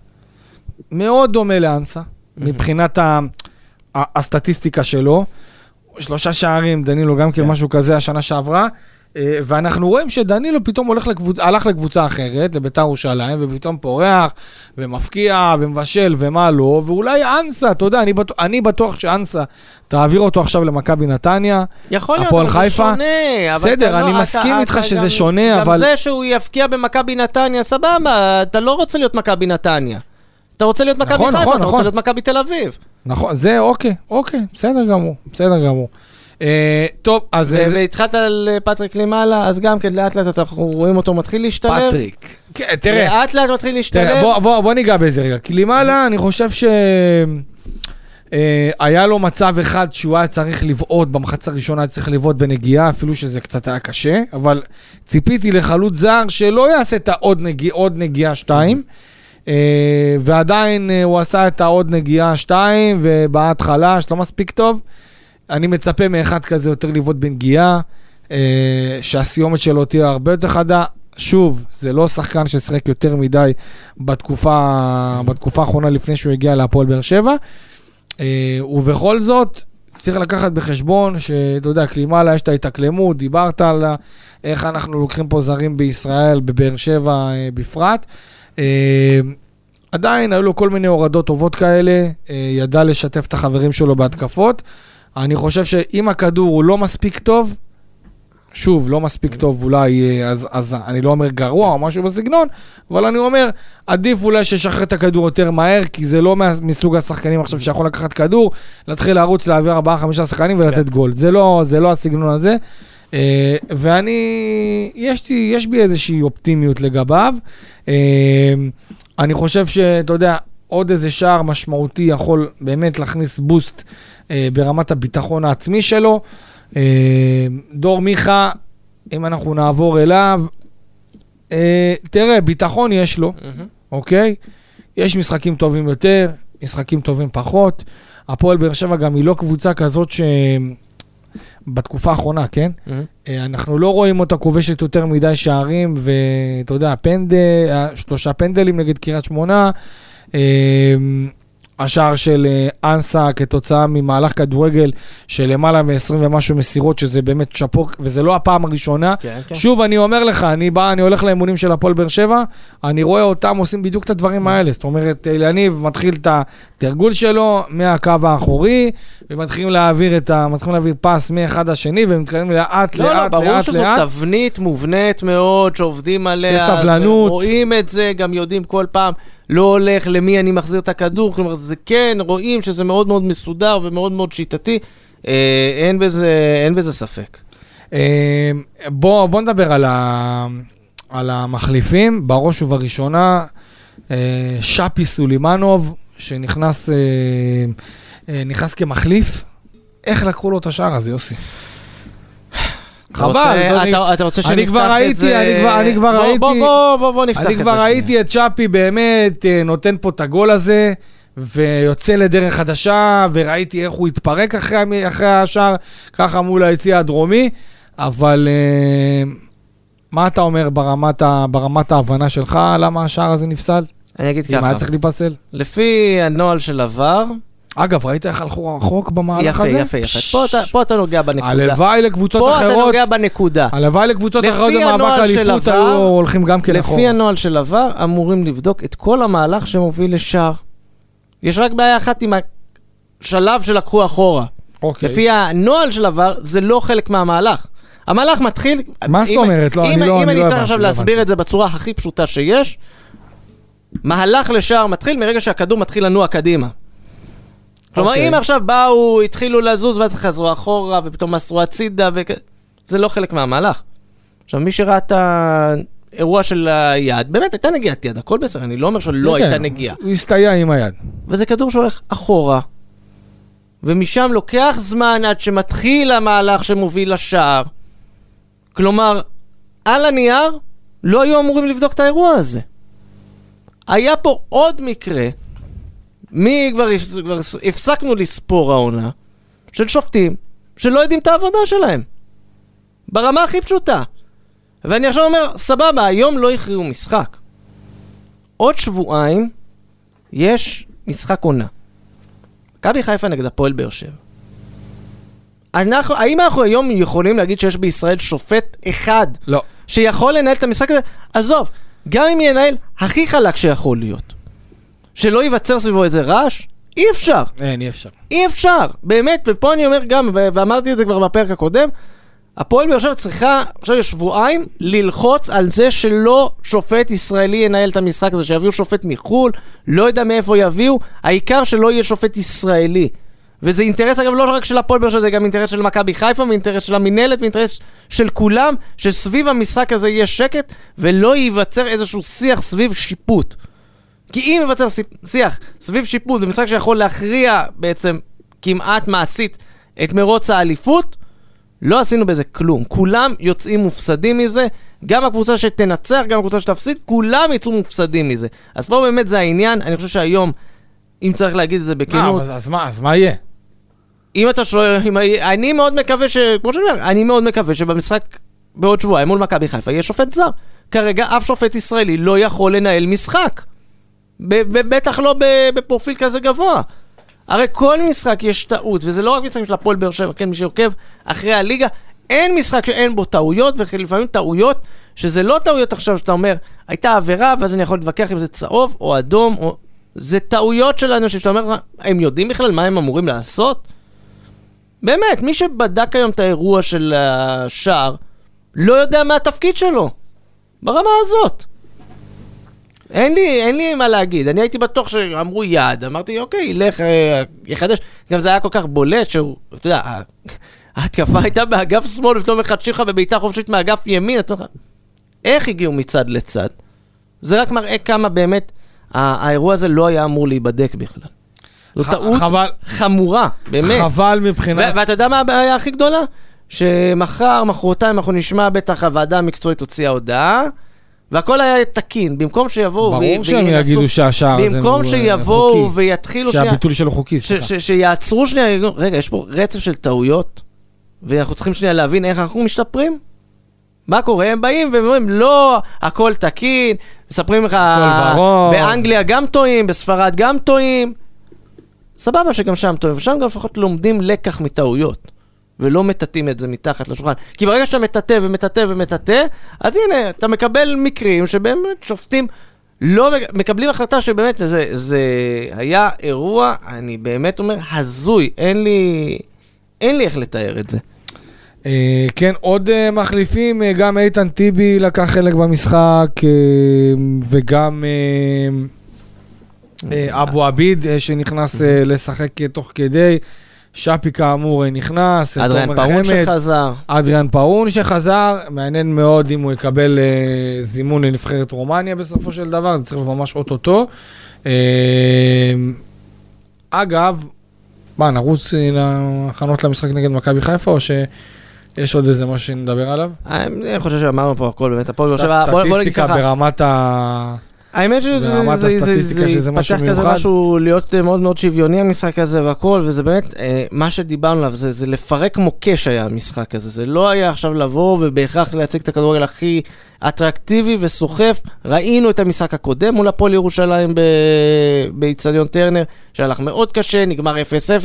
מאוד דומה לאנסה, mm-hmm. מבחינת ה, ה, הסטטיסטיקה שלו. שלושה שערים, דנילו גם כן, כן משהו כזה השנה שעברה. אה, ואנחנו רואים שדנילו פתאום הולך לקבוצ... הלך לקבוצה אחרת, לביתר ירושלים, ופתאום פורח, ומפקיע, ומבשל, ומה לא, ואולי אנסה, אתה יודע, אני בטוח, אני בטוח שאנסה, תעביר אותו עכשיו למכבי נתניה, יכול להיות, אבל חיפה. זה שונה. בסדר, אני לא, מסכים אתה, איתך אתה שזה גם, שונה, גם אבל... גם זה שהוא יפקיע במכבי נתניה, סבבה, אתה לא רוצה להיות מכבי נתניה. אתה רוצה להיות מכבי נכון, חיפה, נכון, אתה נכון. רוצה להיות מכבי תל אביב. נכון, זה אוקיי, אוקיי, בסדר גמור, בסדר גמור. אה, טוב, אז... והתחלת על אה, פטריק למעלה, אז גם כן לאט לאט אנחנו רואים אותו מתחיל להשתלב. פטריק. כן, תראה. לאט לאט מתחיל להשתלב. בוא ניגע בזה רגע. כי למעלה, אני חושב ש... אה, היה לו מצב אחד שהוא היה צריך לבעוט, במחצה הראשונה היה צריך לבעוט בנגיעה, אפילו שזה קצת היה קשה, אבל ציפיתי לחלוץ זר שלא יעשה את העוד נגיע, נגיעה שתיים, ועדיין הוא עשה את העוד נגיעה שתיים, ובעט חלש, לא מספיק טוב. אני מצפה מאחד כזה יותר לבעוט בנגיעה, אה, שהסיומת שלו תהיה הרבה יותר חדה. שוב, זה לא שחקן ששיחק יותר מדי בתקופה, בתקופה האחרונה לפני שהוא הגיע להפועל באר שבע. אה, ובכל זאת, צריך לקחת בחשבון שאתה יודע, קלימאלה יש את ההתאקלמות, דיברת על איך אנחנו לוקחים פה זרים בישראל, בבאר שבע אה, בפרט. אה, עדיין היו לו כל מיני הורדות טובות כאלה, אה, ידע לשתף את החברים שלו בהתקפות. אני חושב שאם הכדור הוא לא מספיק טוב, שוב, לא מספיק טוב אולי, אה, אז, אז אני לא אומר גרוע או משהו בסגנון, אבל אני אומר, עדיף אולי שישחרר את הכדור יותר מהר, כי זה לא מסוג השחקנים עכשיו שיכול לקחת כדור, להתחיל לרוץ, להעביר 4-5 שחקנים ולתת כן. גול. זה לא, זה לא הסגנון הזה. Uh, ואני, יש, לי, יש בי איזושהי אופטימיות לגביו. Uh, אני חושב שאתה יודע, עוד איזה שער משמעותי יכול באמת להכניס בוסט אה, ברמת הביטחון העצמי שלו. אה, דור מיכה, אם אנחנו נעבור אליו, אה, תראה, ביטחון יש לו, mm-hmm. אוקיי? יש משחקים טובים יותר, משחקים טובים פחות. הפועל באר שבע גם היא לא קבוצה כזאת ש... בתקופה האחרונה, כן? Mm-hmm. אנחנו לא רואים אותה כובשת יותר מדי שערים, ואתה יודע, פנדל, שלושה פנדלים נגד קריית שמונה. השער של אה, אנסה כתוצאה ממהלך כדורגל של למעלה מ-20 ומשהו מסירות, שזה באמת שאפו, וזה לא הפעם הראשונה. כן, כן. שוב, אני אומר לך, אני בא, אני הולך לאמונים של הפועל באר שבע, אני רואה אותם עושים בדיוק את הדברים mm. האלה. זאת אומרת, אליניב מתחיל את התרגול שלו מהקו האחורי, ומתחילים להעביר את ה... מתחילים להעביר פס מאחד לשני, ומתחילים לאט, לא, לאט, לא, לאט, לאט. ברור שזו תבנית מובנית מאוד, שעובדים עליה. בסבלנות. רואים את זה, גם יודעים כל פעם. לא הולך למי אני מחזיר את הכדור, כלומר זה כן, רואים שזה מאוד מאוד מסודר ומאוד מאוד שיטתי, אה, אין, בזה, אין בזה ספק. אה, בוא, בוא נדבר על, ה, על המחליפים, בראש ובראשונה, אה, שפי סולימנוב, שנכנס אה, אה, נכנס כמחליף, איך לקחו לו את השער הזה, יוסי? חבל, אתה רוצה שנפתח את זה? אני כבר ראיתי, בוא נפתח את זה. אני כבר ראיתי את צ'אפי באמת אה, נותן פה את הגול הזה, ויוצא לדרך חדשה, וראיתי איך הוא התפרק אחרי השער, ככה מול היציא הדרומי, אבל אה, מה אתה אומר ברמת ההבנה שלך, למה השער הזה נפסל? אני אגיד ככה. אם היה צריך להיפסל? לפי הנוהל של עבר, אגב, ראית איך הלכו רחוק במהלך יפה, הזה? יפה, יפה, יפה. פה, פה אתה נוגע בנקודה. הלוואי לקבוצות פה אחרות. פה אתה נוגע בנקודה. הלוואי לקבוצות אחרות במאבק אליפות היו הולכים גם כן אחורה. לפי הנוהל של עבר, אמורים לבדוק את כל המהלך שמוביל לשער. יש רק בעיה אחת עם השלב שלקחו אחורה. אוקיי. לפי הנוהל של עבר, זה לא חלק מהמהלך. המהלך מתחיל... מה זאת אומרת? לא, אני לא... אם אני לא צריך עכשיו להסביר את זה בצורה הכי פשוטה שיש, מהלך לשער מתחיל מרגע שהכדור מתחיל לנוע קדימה. כלומר. אוקיי. אם עכשיו באו, התחילו לזוז ואז חזרו אחורה ופתאום מסרו הצידה, וכ... זה לא חלק מהמהלך. עכשיו, מי שראה את האירוע של היד, באמת הייתה נגיעת יד, הכל בסדר, אני לא אומר שלא okay, הייתה נגיעה. הוא הסתייע עם היד. וזה כדור שהולך אחורה, ומשם לוקח זמן עד שמתחיל המהלך שמוביל לשער. כלומר, על הנייר לא היו אמורים לבדוק את האירוע הזה. היה פה עוד מקרה מי כבר, כבר הפסקנו לספור העונה של שופטים שלא יודעים את העבודה שלהם. ברמה הכי פשוטה. ואני עכשיו אומר, סבבה, היום לא הכריעו משחק. עוד שבועיים יש משחק עונה. מכבי חיפה נגד הפועל באר שבע. אנחנו, האם אנחנו היום יכולים להגיד שיש בישראל שופט אחד לא. שיכול לנהל את המשחק הזה? עזוב, גם אם ינהל הכי חלק שיכול להיות. שלא ייווצר סביבו איזה רעש? אי אפשר. אין, אי אפשר. אי אפשר, באמת, ופה אני אומר גם, ואמרתי את זה כבר בפרק הקודם, הפועל באר שבע צריכה, עכשיו יש שבועיים, ללחוץ על זה שלא שופט ישראלי ינהל את המשחק הזה, שיביאו שופט מחו"ל, לא יודע מאיפה יביאו, העיקר שלא יהיה שופט ישראלי. וזה אינטרס, אגב, לא רק של הפועל באר שבע, זה גם אינטרס של מכבי חיפה, ואינטרס של המינהלת, ואינטרס של כולם, שסביב המשחק הזה יהיה שקט, ולא ייווצר איזשהו שיח סביב שיפוט. כי אם ייווצר שיח סביב שיפוט במשחק שיכול להכריע בעצם כמעט מעשית את מרוץ האליפות, לא עשינו בזה כלום. כולם יוצאים מופסדים מזה, גם הקבוצה שתנצח, גם הקבוצה שתפסיד, כולם יצאו מופסדים מזה. אז פה באמת זה העניין, אני חושב שהיום, אם צריך להגיד את זה בכנות... אה, אז מה, אז מה יהיה? אם אתה שואל, אם, אני מאוד מקווה ש... כמו שאני אומר, אני מאוד מקווה שבמשחק בעוד שבועיים מול מכבי חיפה יהיה שופט זר. כרגע אף שופט ישראלי לא יכול לנהל משחק. בטח לא בפרופיל כזה גבוה. הרי כל משחק יש טעות, וזה לא רק משחקים של הפועל באר שבע, כן, מי שעוקב אחרי הליגה, אין משחק שאין בו טעויות, ולפעמים טעויות, שזה לא טעויות עכשיו שאתה אומר, הייתה עבירה, ואז אני יכול להתווכח אם זה צהוב או אדום, או... זה טעויות של אנשים שאתה אומר, הם יודעים בכלל מה הם אמורים לעשות? באמת, מי שבדק היום את האירוע של השער, לא יודע מה התפקיד שלו. ברמה הזאת. אין לי, אין לי מה להגיד, אני הייתי בטוח שאמרו יד, אמרתי אוקיי, לך, אה, יחדש, גם זה היה כל כך בולט שהוא, אתה יודע, ההתקפה הייתה באגף שמאל, ופתאום מחדשים לך בבעיטה חופשית מאגף ימין, אתה אומר, איך הגיעו מצד לצד? זה רק מראה כמה באמת האירוע הזה לא היה אמור להיבדק בכלל. זו טעות חבל, חמורה, באמת. חבל מבחינת... ואתה יודע מה הבעיה הכי גדולה? שמחר, מחרתיים, אנחנו נשמע בטח הוועדה המקצועית הוציאה הודעה. והכל היה תקין, במקום שיבואו וינסו... ברור שהם יגידו שהשער הזה במקום שיבואו ויתחילו. שהביטול שלו חוקי, סליחה. שיעצרו שנייה, רגע, יש פה רצף של טעויות ואנחנו צריכים שנייה להבין איך אנחנו משתפרים. מה קורה? הם באים ואומרים, לא, הכל תקין, מספרים לך, באנגליה גם טועים, בספרד גם טועים. סבבה שגם שם טועים, ושם גם לפחות לומדים לקח מטעויות. ולא מטאטאים את זה מתחת לשולחן. כי ברגע שאתה מטאטא ומטאטא ומטאטא, אז הנה, אתה מקבל מקרים שבאמת שופטים לא מקבלים החלטה שבאמת זה, זה היה אירוע, אני באמת אומר, הזוי, אין לי, אין לי איך לתאר את זה. אה, כן, עוד אה, מחליפים, אה, גם איתן טיבי לקח חלק במשחק, וגם אבו עביד שנכנס לשחק תוך כדי. שפי כאמור נכנס, אדריאן פאון שחזר. אדריאן פאון שחזר, מעניין מאוד אם הוא יקבל uh, זימון לנבחרת רומניה בסופו של דבר, זה צריך ממש אוטוטו. Uh, אגב, מה, נרוץ להכנות למשחק נגד מכבי חיפה, או שיש עוד איזה משהו שנדבר עליו? אני חושב שאמרנו פה הכל באמת, הפועל באר שבע, בוא נגיד ככה. ברמת ה... האמת שזה פתח כזה משהו להיות אה, מאוד מאוד שוויוני המשחק הזה והכל, וזה באמת, אה, מה שדיברנו עליו, זה לפרק מוקש היה המשחק הזה, זה לא היה עכשיו לבוא ובהכרח להציג את הכדורגל הכי אטרקטיבי וסוחף. ראינו את המשחק הקודם מול הפועל ירושלים באיצטדיון טרנר, שהלך מאוד קשה, נגמר 0-0,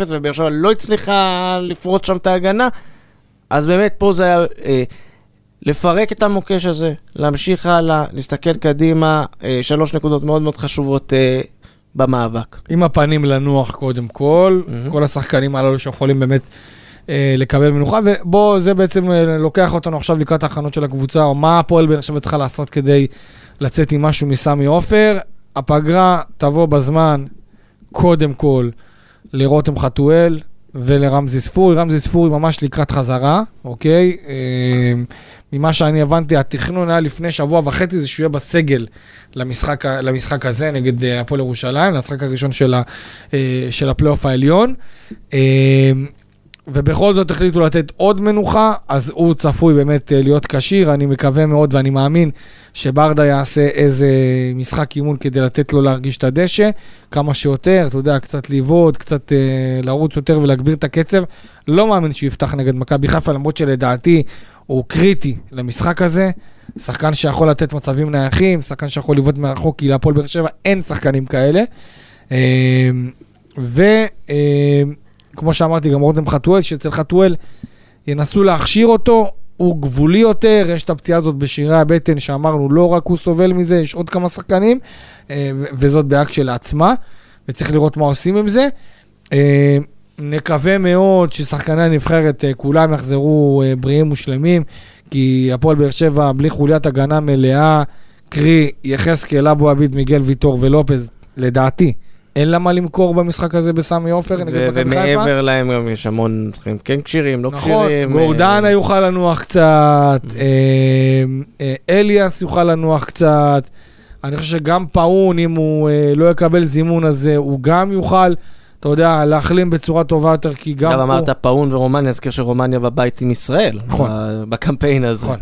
ובאר שבע לא הצליחה לפרוץ שם את ההגנה, אז באמת פה זה היה... לפרק את המוקש הזה, להמשיך הלאה, להסתכל קדימה, אה, שלוש נקודות מאוד מאוד חשובות אה, במאבק. עם הפנים לנוח קודם כל, mm-hmm. כל השחקנים הללו שיכולים באמת אה, לקבל מנוחה, ובוא, זה בעצם אה, לוקח אותנו עכשיו לקראת ההכנות של הקבוצה, או מה הפועל באר שבע צריכה לעשות כדי לצאת עם משהו מסמי עופר. הפגרה תבוא בזמן, קודם כל, לרותם חתואל, ולרמזי ספורי. רמזי ספורי ממש לקראת חזרה, אוקיי? אה, ממה שאני הבנתי, התכנון היה לפני שבוע וחצי, זה שהוא יהיה בסגל למשחק, למשחק הזה נגד אה, הפועל ירושלים, למשחק הראשון של, אה, של הפלייאוף העליון. ובכל זאת החליטו לתת עוד מנוחה, אז הוא צפוי באמת להיות כשיר. אני מקווה מאוד ואני מאמין שברדה יעשה איזה משחק אימון כדי לתת לו להרגיש את הדשא כמה שיותר, אתה יודע, קצת לבעוט, קצת אה, לרוץ יותר ולהגביר את הקצב. לא מאמין שהוא יפתח נגד מכבי חיפה, למרות שלדעתי הוא קריטי למשחק הזה. שחקן שיכול לתת מצבים נייחים, שחקן שיכול לבעוט מרחוק, כי להפועל באר שבע אין שחקנים כאלה. אה, וכמו אה, שאמרתי, גם רותם חתואל, שאצל חתואל ינסו להכשיר אותו, הוא גבולי יותר, יש את הפציעה הזאת בשירי הבטן שאמרנו, לא רק הוא סובל מזה, יש עוד כמה שחקנים, אה, וזאת באקט כשלעצמה, וצריך לראות מה עושים עם זה. אה, נקווה מאוד ששחקני הנבחרת אה, כולם יחזרו בריאים ושלמים, כי הפועל באר שבע בלי חוליית הגנה מלאה, קרי יחזקאל, אבו עביד, מיגל ויטור ולופז, לדעתי, אין לה מה למכור במשחק הזה בסמי עופר נגד מכבי חיפה. ומעבר להם גם יש המון צריכים כן כשירים, לא נכון, כשירים. נכון, גורדנה יוכל לנוח קצת, mm-hmm. אה, אה, אליאס יוכל לנוח קצת. אני חושב שגם פאון, אם הוא אה, לא יקבל זימון הזה, הוא גם יוכל, אתה יודע, להחלים בצורה טובה יותר, כי גם פה... גם אמרת פאון ורומניה, אזכיר שרומניה בבית עם ישראל. נכון. בקמפיין הזה. נכון.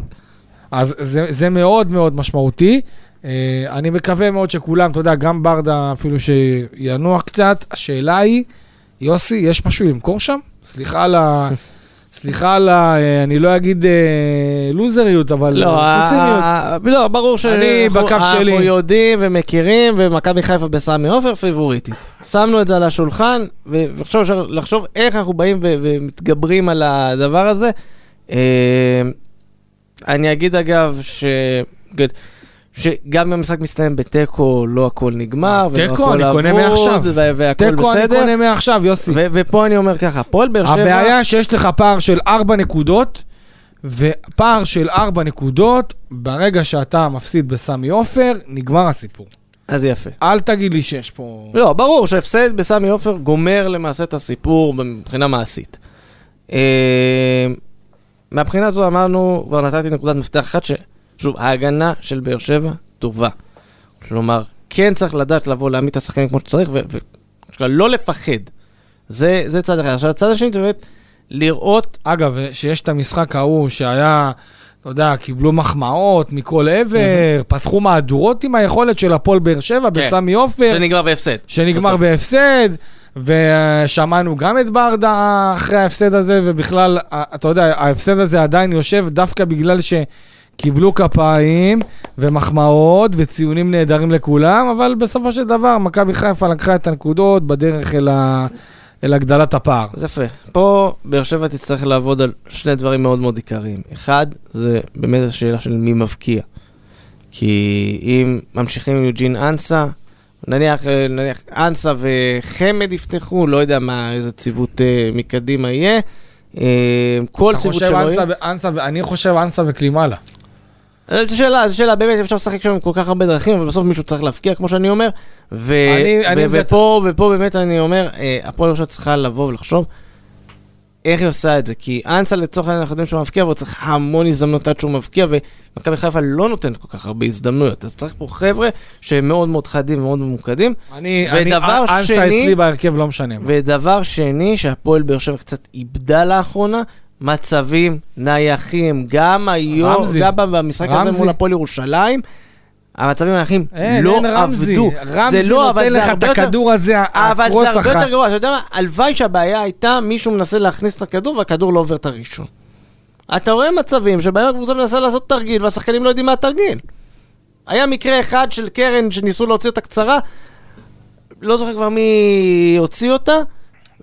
אז זה, זה מאוד מאוד משמעותי. Uh, אני מקווה מאוד שכולם, אתה יודע, גם ברדה אפילו שינוח קצת. השאלה היא, יוסי, יש משהו למכור שם? סליחה על ה... סליחה על ה... אה, אני לא אגיד אה, לוזריות, אבל לא, פסימיות. לא, ברור שאני בקו שלי. אנחנו יודעים ומכירים, ומכבי חיפה בסמי עופר פיבוריטית. שמנו את זה על השולחן, ולחשוב איך אנחנו באים ומתגברים על הדבר הזה. אני אגיד אגב, ש... שגם אם המשחק מסתיים בתיקו, לא הכל נגמר, ולא הכל אבוד, והכל בסדר. תיקו אני קונה מעכשיו, יוסי. ופה אני אומר ככה, הפועל באר שבע... הבעיה שיש לך פער של 4 נקודות, ופער של 4 נקודות, ברגע שאתה מפסיד בסמי עופר, נגמר הסיפור. אז יפה. אל תגיד לי שיש פה... לא, ברור שהפסד בסמי עופר גומר למעשה את הסיפור מבחינה מעשית. אה, מהבחינה הזו אמרנו, כבר נתתי נקודת מפתח אחת, ש... שוב, ההגנה של באר שבע טובה. כלומר, כן צריך לדעת לבוא, להעמיד את השחקנים כמו שצריך, ולא לפחד. זה, זה צד אחד. עכשיו, הצד השני זה באמת לראות... אגב, שיש את המשחק ההוא שהיה, אתה יודע, קיבלו מחמאות מכל עבר. פתחו מהדורות עם היכולת של הפועל באר שבע כן. בסמי עופר. שנגמר בהפסד. שנגמר בסוף. בהפסד. ושמענו גם את ברדה אחרי ההפסד הזה, ובכלל, אתה יודע, ההפסד הזה עדיין יושב דווקא בגלל ש... קיבלו כפיים ומחמאות וציונים נהדרים לכולם, אבל בסופו של דבר מכבי חיפה לקחה את הנקודות בדרך אל, ה... אל הגדלת הפער. זה יפה. פה באר שבע תצטרך לעבוד על שני דברים מאוד מאוד עיקריים. אחד, זה באמת השאלה של מי מבקיע. כי אם ממשיכים עם יוג'ין אנסה, נניח, נניח אנסה וחמד יפתחו, לא יודע מה, איזה ציוות אה, מקדימה יהיה. אה, כל ציוות שלו יהיה. אנסה, אני חושב אנסה וקלימאלה. זו שאלה, זו שאלה, באמת אפשר לשחק שם עם כל כך הרבה דרכים, אבל בסוף מישהו צריך להפקיע, כמו שאני אומר. ו- אני, אני ופה, ופה באמת אני אומר, אה, הפועל ירושלים צריכה לבוא ולחשוב איך היא עושה את זה. כי אנסה לצורך העניין אנחנו יודעים שהוא מבקיע, והוא צריך המון הזדמנות עד שהוא מבקיע, ומכבי חיפה לא נותנת כל כך הרבה הזדמנויות. אז צריך פה חבר'ה שהם מאוד מאוד חדים ומאוד ממוקדים. אני, אני, אנסה אצלי בהרכב לא משנה. ודבר שני, שהפועל באר שבע קצת איבדה לאחרונה, מצבים נייחים, גם היום, רמזי. גם במשחק רמזי. הזה מול הפועל ירושלים. המצבים הנייחים לא אין רמזי. עבדו. רמזי זה לא, אבל זה הרבה יותר... את הכדור הזה, הקרוס אחת. אבל זה הרבה יותר גרוע, אתה יודע מה? הלוואי שהבעיה הייתה, מישהו מנסה להכניס את הכדור והכדור לא עובר את הראשון. אתה רואה מצבים שבהם הקבוצה מנסה לעשות תרגיל והשחקנים לא יודעים מה התרגיל. היה מקרה אחד של קרן שניסו להוציא את הקצרה, לא זוכר כבר מי הוציא אותה.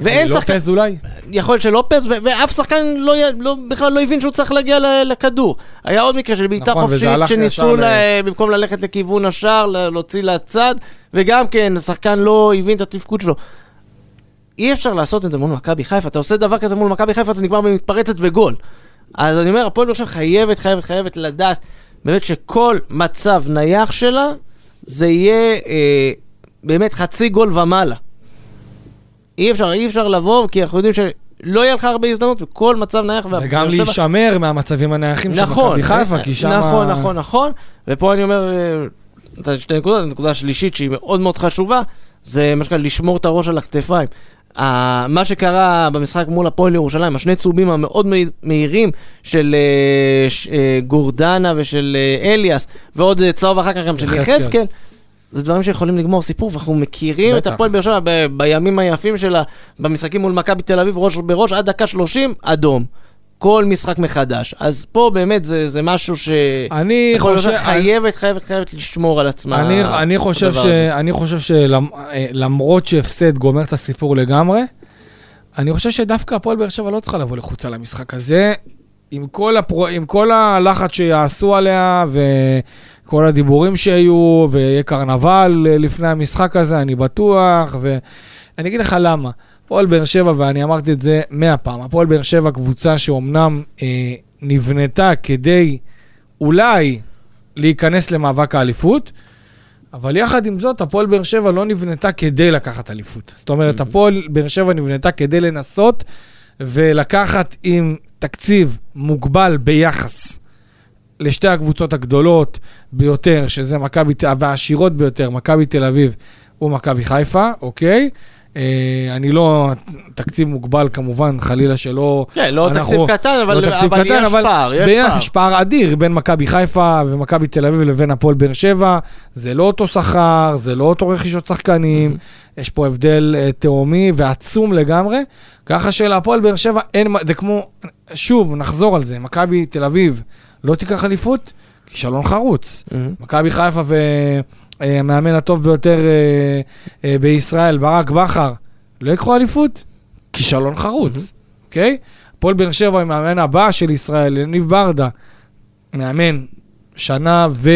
ואין שחקן... לופז אולי? יכול להיות שלופז, ואף שחקן לא, לא, בכלל לא הבין שהוא צריך להגיע לכדור. היה עוד מקרה של בעיטה נכון, חופשית, שניסו ל... במקום ללכת לכיוון השער, להוציא לצד, וגם כן, השחקן לא הבין את התפקוד שלו. אי אפשר לעשות את זה מול מכבי חיפה, אתה עושה דבר כזה מול מכבי חיפה, זה נגמר במתפרצת וגול. אז אני אומר, הפועל ירושלים חייבת, חייבת, חייבת לדעת באמת שכל מצב נייח שלה, זה יהיה אה, באמת חצי גול ומעלה. אי אפשר, אי אפשר לבוא, כי אנחנו יודעים שלא יהיה לך הרבה הזדמנות, וכל מצב נייח... וגם להישמר מהמצבים הנייחים של נכון, מכבי חיפה, כי שם... נכון, נכון, נכון. ופה אני אומר, אה, שתי נקודות, הנקודה השלישית שהיא מאוד מאוד חשובה, זה מה שנקרא לשמור את הראש על הכתפיים. Uh, מה שקרה במשחק מול הפועל ירושלים, השני צהובים המאוד מהירים של uh, ש, uh, גורדנה ושל uh, אליאס, ועוד uh, צהוב אחר כך גם של יחזקאל. זה דברים שיכולים לגמור סיפור, ואנחנו מכירים בטח. את הפועל באר שבע ב- בימים היפים שלה, במשחקים מול מכבי תל אביב, ראש בראש, עד דקה 30, אדום. כל משחק מחדש. אז פה באמת זה, זה משהו ש... אני חושב... חייבת, אני... חייבת, חייבת לשמור על עצמה. אני, אני חושב, ש... אני חושב שלמרות שהפסד גומר את הסיפור לגמרי, אני חושב שדווקא הפועל באר שבע לא צריכה לבוא לחוצה למשחק הזה. עם כל, הפר... עם כל הלחץ שיעשו עליה, ו... כל הדיבורים שהיו, ויהיה קרנבל לפני המשחק הזה, אני בטוח, ואני אגיד לך למה. הפועל באר שבע, ואני אמרתי את זה מאה פעם, הפועל באר שבע קבוצה שאומנם אה, נבנתה כדי אולי להיכנס למאבק האליפות, אבל יחד עם זאת, הפועל באר שבע לא נבנתה כדי לקחת אליפות. זאת אומרת, mm-hmm. הפועל באר שבע נבנתה כדי לנסות ולקחת עם תקציב מוגבל ביחס לשתי הקבוצות הגדולות ביותר, שזה מכבי, והעשירות ביותר, מכבי תל אביב ומכבי חיפה, אוקיי? אה, אני לא, תקציב מוגבל כמובן, חלילה שלא... כן, לא אנחנו, תקציב קטן, אבל, לא תקציב אבל קטן, יש אבל פער, יש פער. יש פער אדיר בין מכבי חיפה ומכבי תל אביב לבין הפועל באר שבע. זה לא אותו שכר, זה לא אותו רכישות שחקנים, mm-hmm. יש פה הבדל uh, תהומי ועצום לגמרי. ככה שלהפועל באר שבע אין, זה כמו, שוב, נחזור על זה, מכבי תל אביב לא תיקח אליפות, כישלון חרוץ. Mm-hmm. מכבי חיפה והמאמן הטוב ביותר אה, אה, בישראל, ברק בכר, לא יקחו אליפות, כישלון חרוץ, אוקיי? Mm-hmm. הפועל באר שבע עם המאמן הבא של ישראל, יניב ברדה, מאמן שנה ו...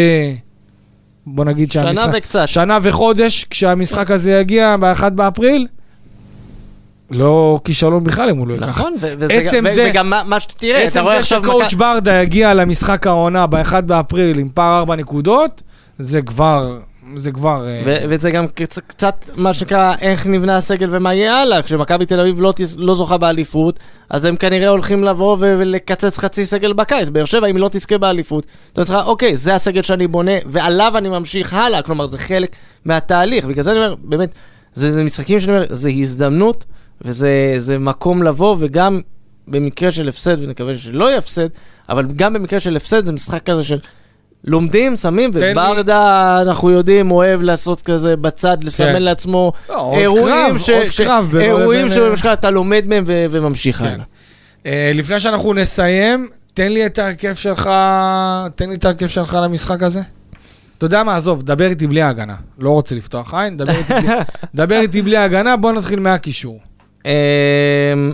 בוא נגיד שהמשחק... שנה וקצת. שנה וחודש, כשהמשחק הזה יגיע ב-1 באפריל, לא כישלון בכלל אם הוא לא ייקח. נכון, עצם זה, וגם מה שתראה, אתה רואה עכשיו... עצם זה שקואוצ' ברדה יגיע למשחק העונה ב-1 באפריל עם פער 4 נקודות, זה כבר... זה כבר... אה, ו- וזה גם קצ- קצת מה שנקרא איך נבנה הסגל ומה יהיה הלאה. כשמכבי תל אביב לא, תס- לא זוכה באליפות, אז הם כנראה הולכים לבוא ו- ולקצץ חצי סגל בקיץ. באר שבע, אם לא תזכה באליפות, אתה צריך, אוקיי, זה הסגל שאני בונה, ועליו אני ממשיך הלאה. כלומר, זה חלק מהתהליך. בגלל זה אני אומר, באמת, זה, זה משחקים שאני אומר, זה הזדמנות וזה מקום לבוא, וגם במקרה של הפסד, ונקווה שלא יהיה הפסד, אבל גם במקרה של הפסד זה משחק כזה של לומדים, שמים, וברדה, אנחנו יודעים, אוהב לעשות כזה בצד, לסמן כן. לעצמו לא, אירועים ש... עוד קרב. אירועים שאתה לומד מהם וממשיך כן. הלאה. Uh, לפני שאנחנו נסיים, תן לי את ההרכב שלך, תן לי את ההרכב שלך למשחק הזה. אתה יודע מה, עזוב, דבר איתי בלי ההגנה. לא רוצה לפתוח עין, דבר איתי, דבר איתי בלי ההגנה, בוא נתחיל מהקישור. אמ,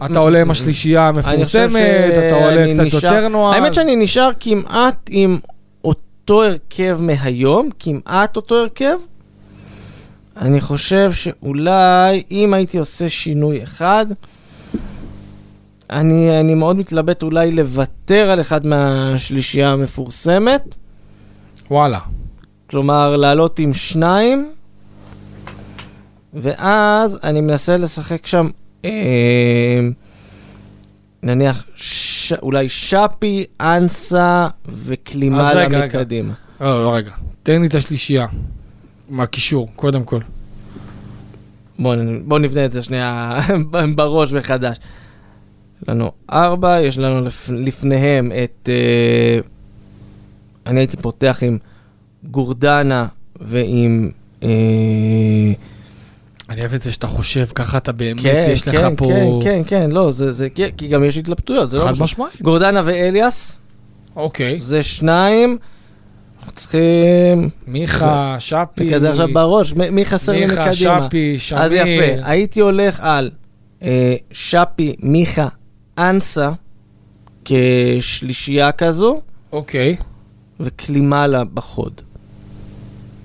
אתה עולה עם השלישייה המפורסמת, אתה עולה קצת יותר נועז. האמת שאני נשאר כמעט עם אותו הרכב מהיום, כמעט אותו הרכב. אני חושב שאולי אם הייתי עושה שינוי אחד, אני, אני מאוד מתלבט אולי לוותר על אחד מהשלישייה המפורסמת. וואלה. כלומר, לעלות עם שניים, ואז אני מנסה לשחק שם, נניח, ש... אולי שפי, אנסה וקלימלה מקדימה. לא, לא, רגע. תן לי את השלישייה. מהקישור, קודם כל. בואו בוא נבנה את זה שנייה בראש מחדש. יש לנו ארבע, יש לנו לפ... לפניהם את... אה, אני הייתי פותח עם גורדנה ועם... אה, אני אוהב את זה שאתה חושב, ככה אתה באמת, כן, יש כן, לך כן, פה... כן, כן, כן, לא, זה, זה, כי גם יש התלבטויות, זה לא חד משמעית. גורדנה ואליאס. אוקיי. זה שניים. אנחנו צריכים... מיכה. שפי... כזה עכשיו בראש, מי חסר לי מקדימה? מיכה, שפי, שמיר. אז יפה, הייתי הולך על אה, שפי, מיכה, אנסה, כשלישייה כזו. אוקיי. וקלימלה בחוד.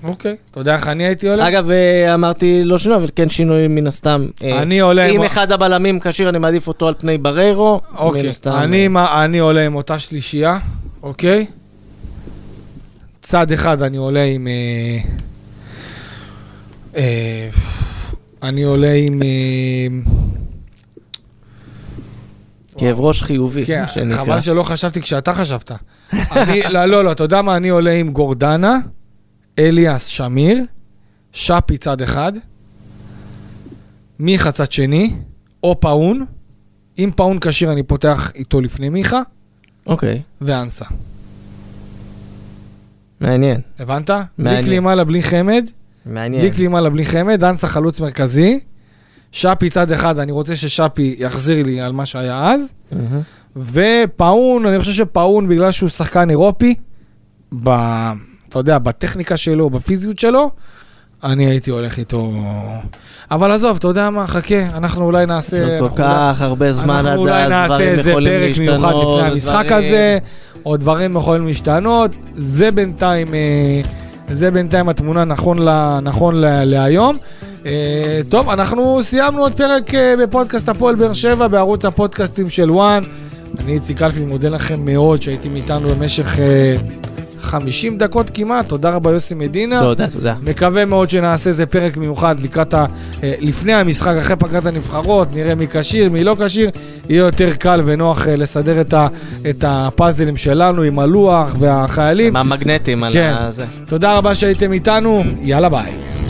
אוקיי, אתה יודע איך אני הייתי עולה? אגב, אה, אמרתי לא שינוי, אבל כן שינוי מן הסתם. אה, אני עולה עם... אם אחד הבלמים כשיר, אני מעדיף אותו על פני בריירו. אוקיי, אני, אני עולה עם אותה שלישייה, אוקיי? צד אחד אני עולה עם... אה, אה, אני עולה עם... אה, כאב ראש חיובי, כן, חבל שלא חשבתי כשאתה חשבת. אני, לא, לא, לא, אתה יודע מה? אני עולה עם גורדנה, אליאס שמיר, שפי צד אחד, מיכה צד שני, או פאון. אם פאון כשיר, אני פותח איתו לפני מיכה. אוקיי. ואנסה. מעניין. הבנת? מעניין. בלי כלימה בלי חמד. מעניין. בלי כלימה בלי חמד, אנסה חלוץ מרכזי. שפי צד אחד, אני רוצה ששפי יחזיר לי על מה שהיה אז. ופאון, אני חושב שפאון, בגלל שהוא שחקן אירופי, ב, אתה יודע, בטכניקה שלו, בפיזיות שלו, אני הייתי הולך איתו... אבל עזוב, אתה יודע מה, חכה, אנחנו אולי נעשה... יש כל כך הרבה זמן עד אז, דברים יכולים להשתנות. אנחנו אולי נעשה איזה פרק מיוחד לפני המשחק הזה, או דברים יכולים להשתנות. זה בינתיים, אה, זה בינתיים התמונה נכון, לה, נכון לה, להיום. אה, טוב, אנחנו סיימנו עוד פרק אה, בפודקאסט הפועל באר שבע, בערוץ הפודקאסטים של וואן. אני איציק אלפי, מודה לכם מאוד שהייתם איתנו במשך 50 דקות כמעט. תודה רבה יוסי מדינה. תודה, תודה. מקווה מאוד שנעשה איזה פרק מיוחד לקראת ה... לפני המשחק, אחרי פגרת הנבחרות, נראה מי כשיר, מי לא כשיר. יהיה יותר קל ונוח לסדר את, ה... את הפאזלים שלנו עם הלוח והחיילים. עם המגנטים כן. על הזה. תודה רבה שהייתם איתנו, יאללה ביי.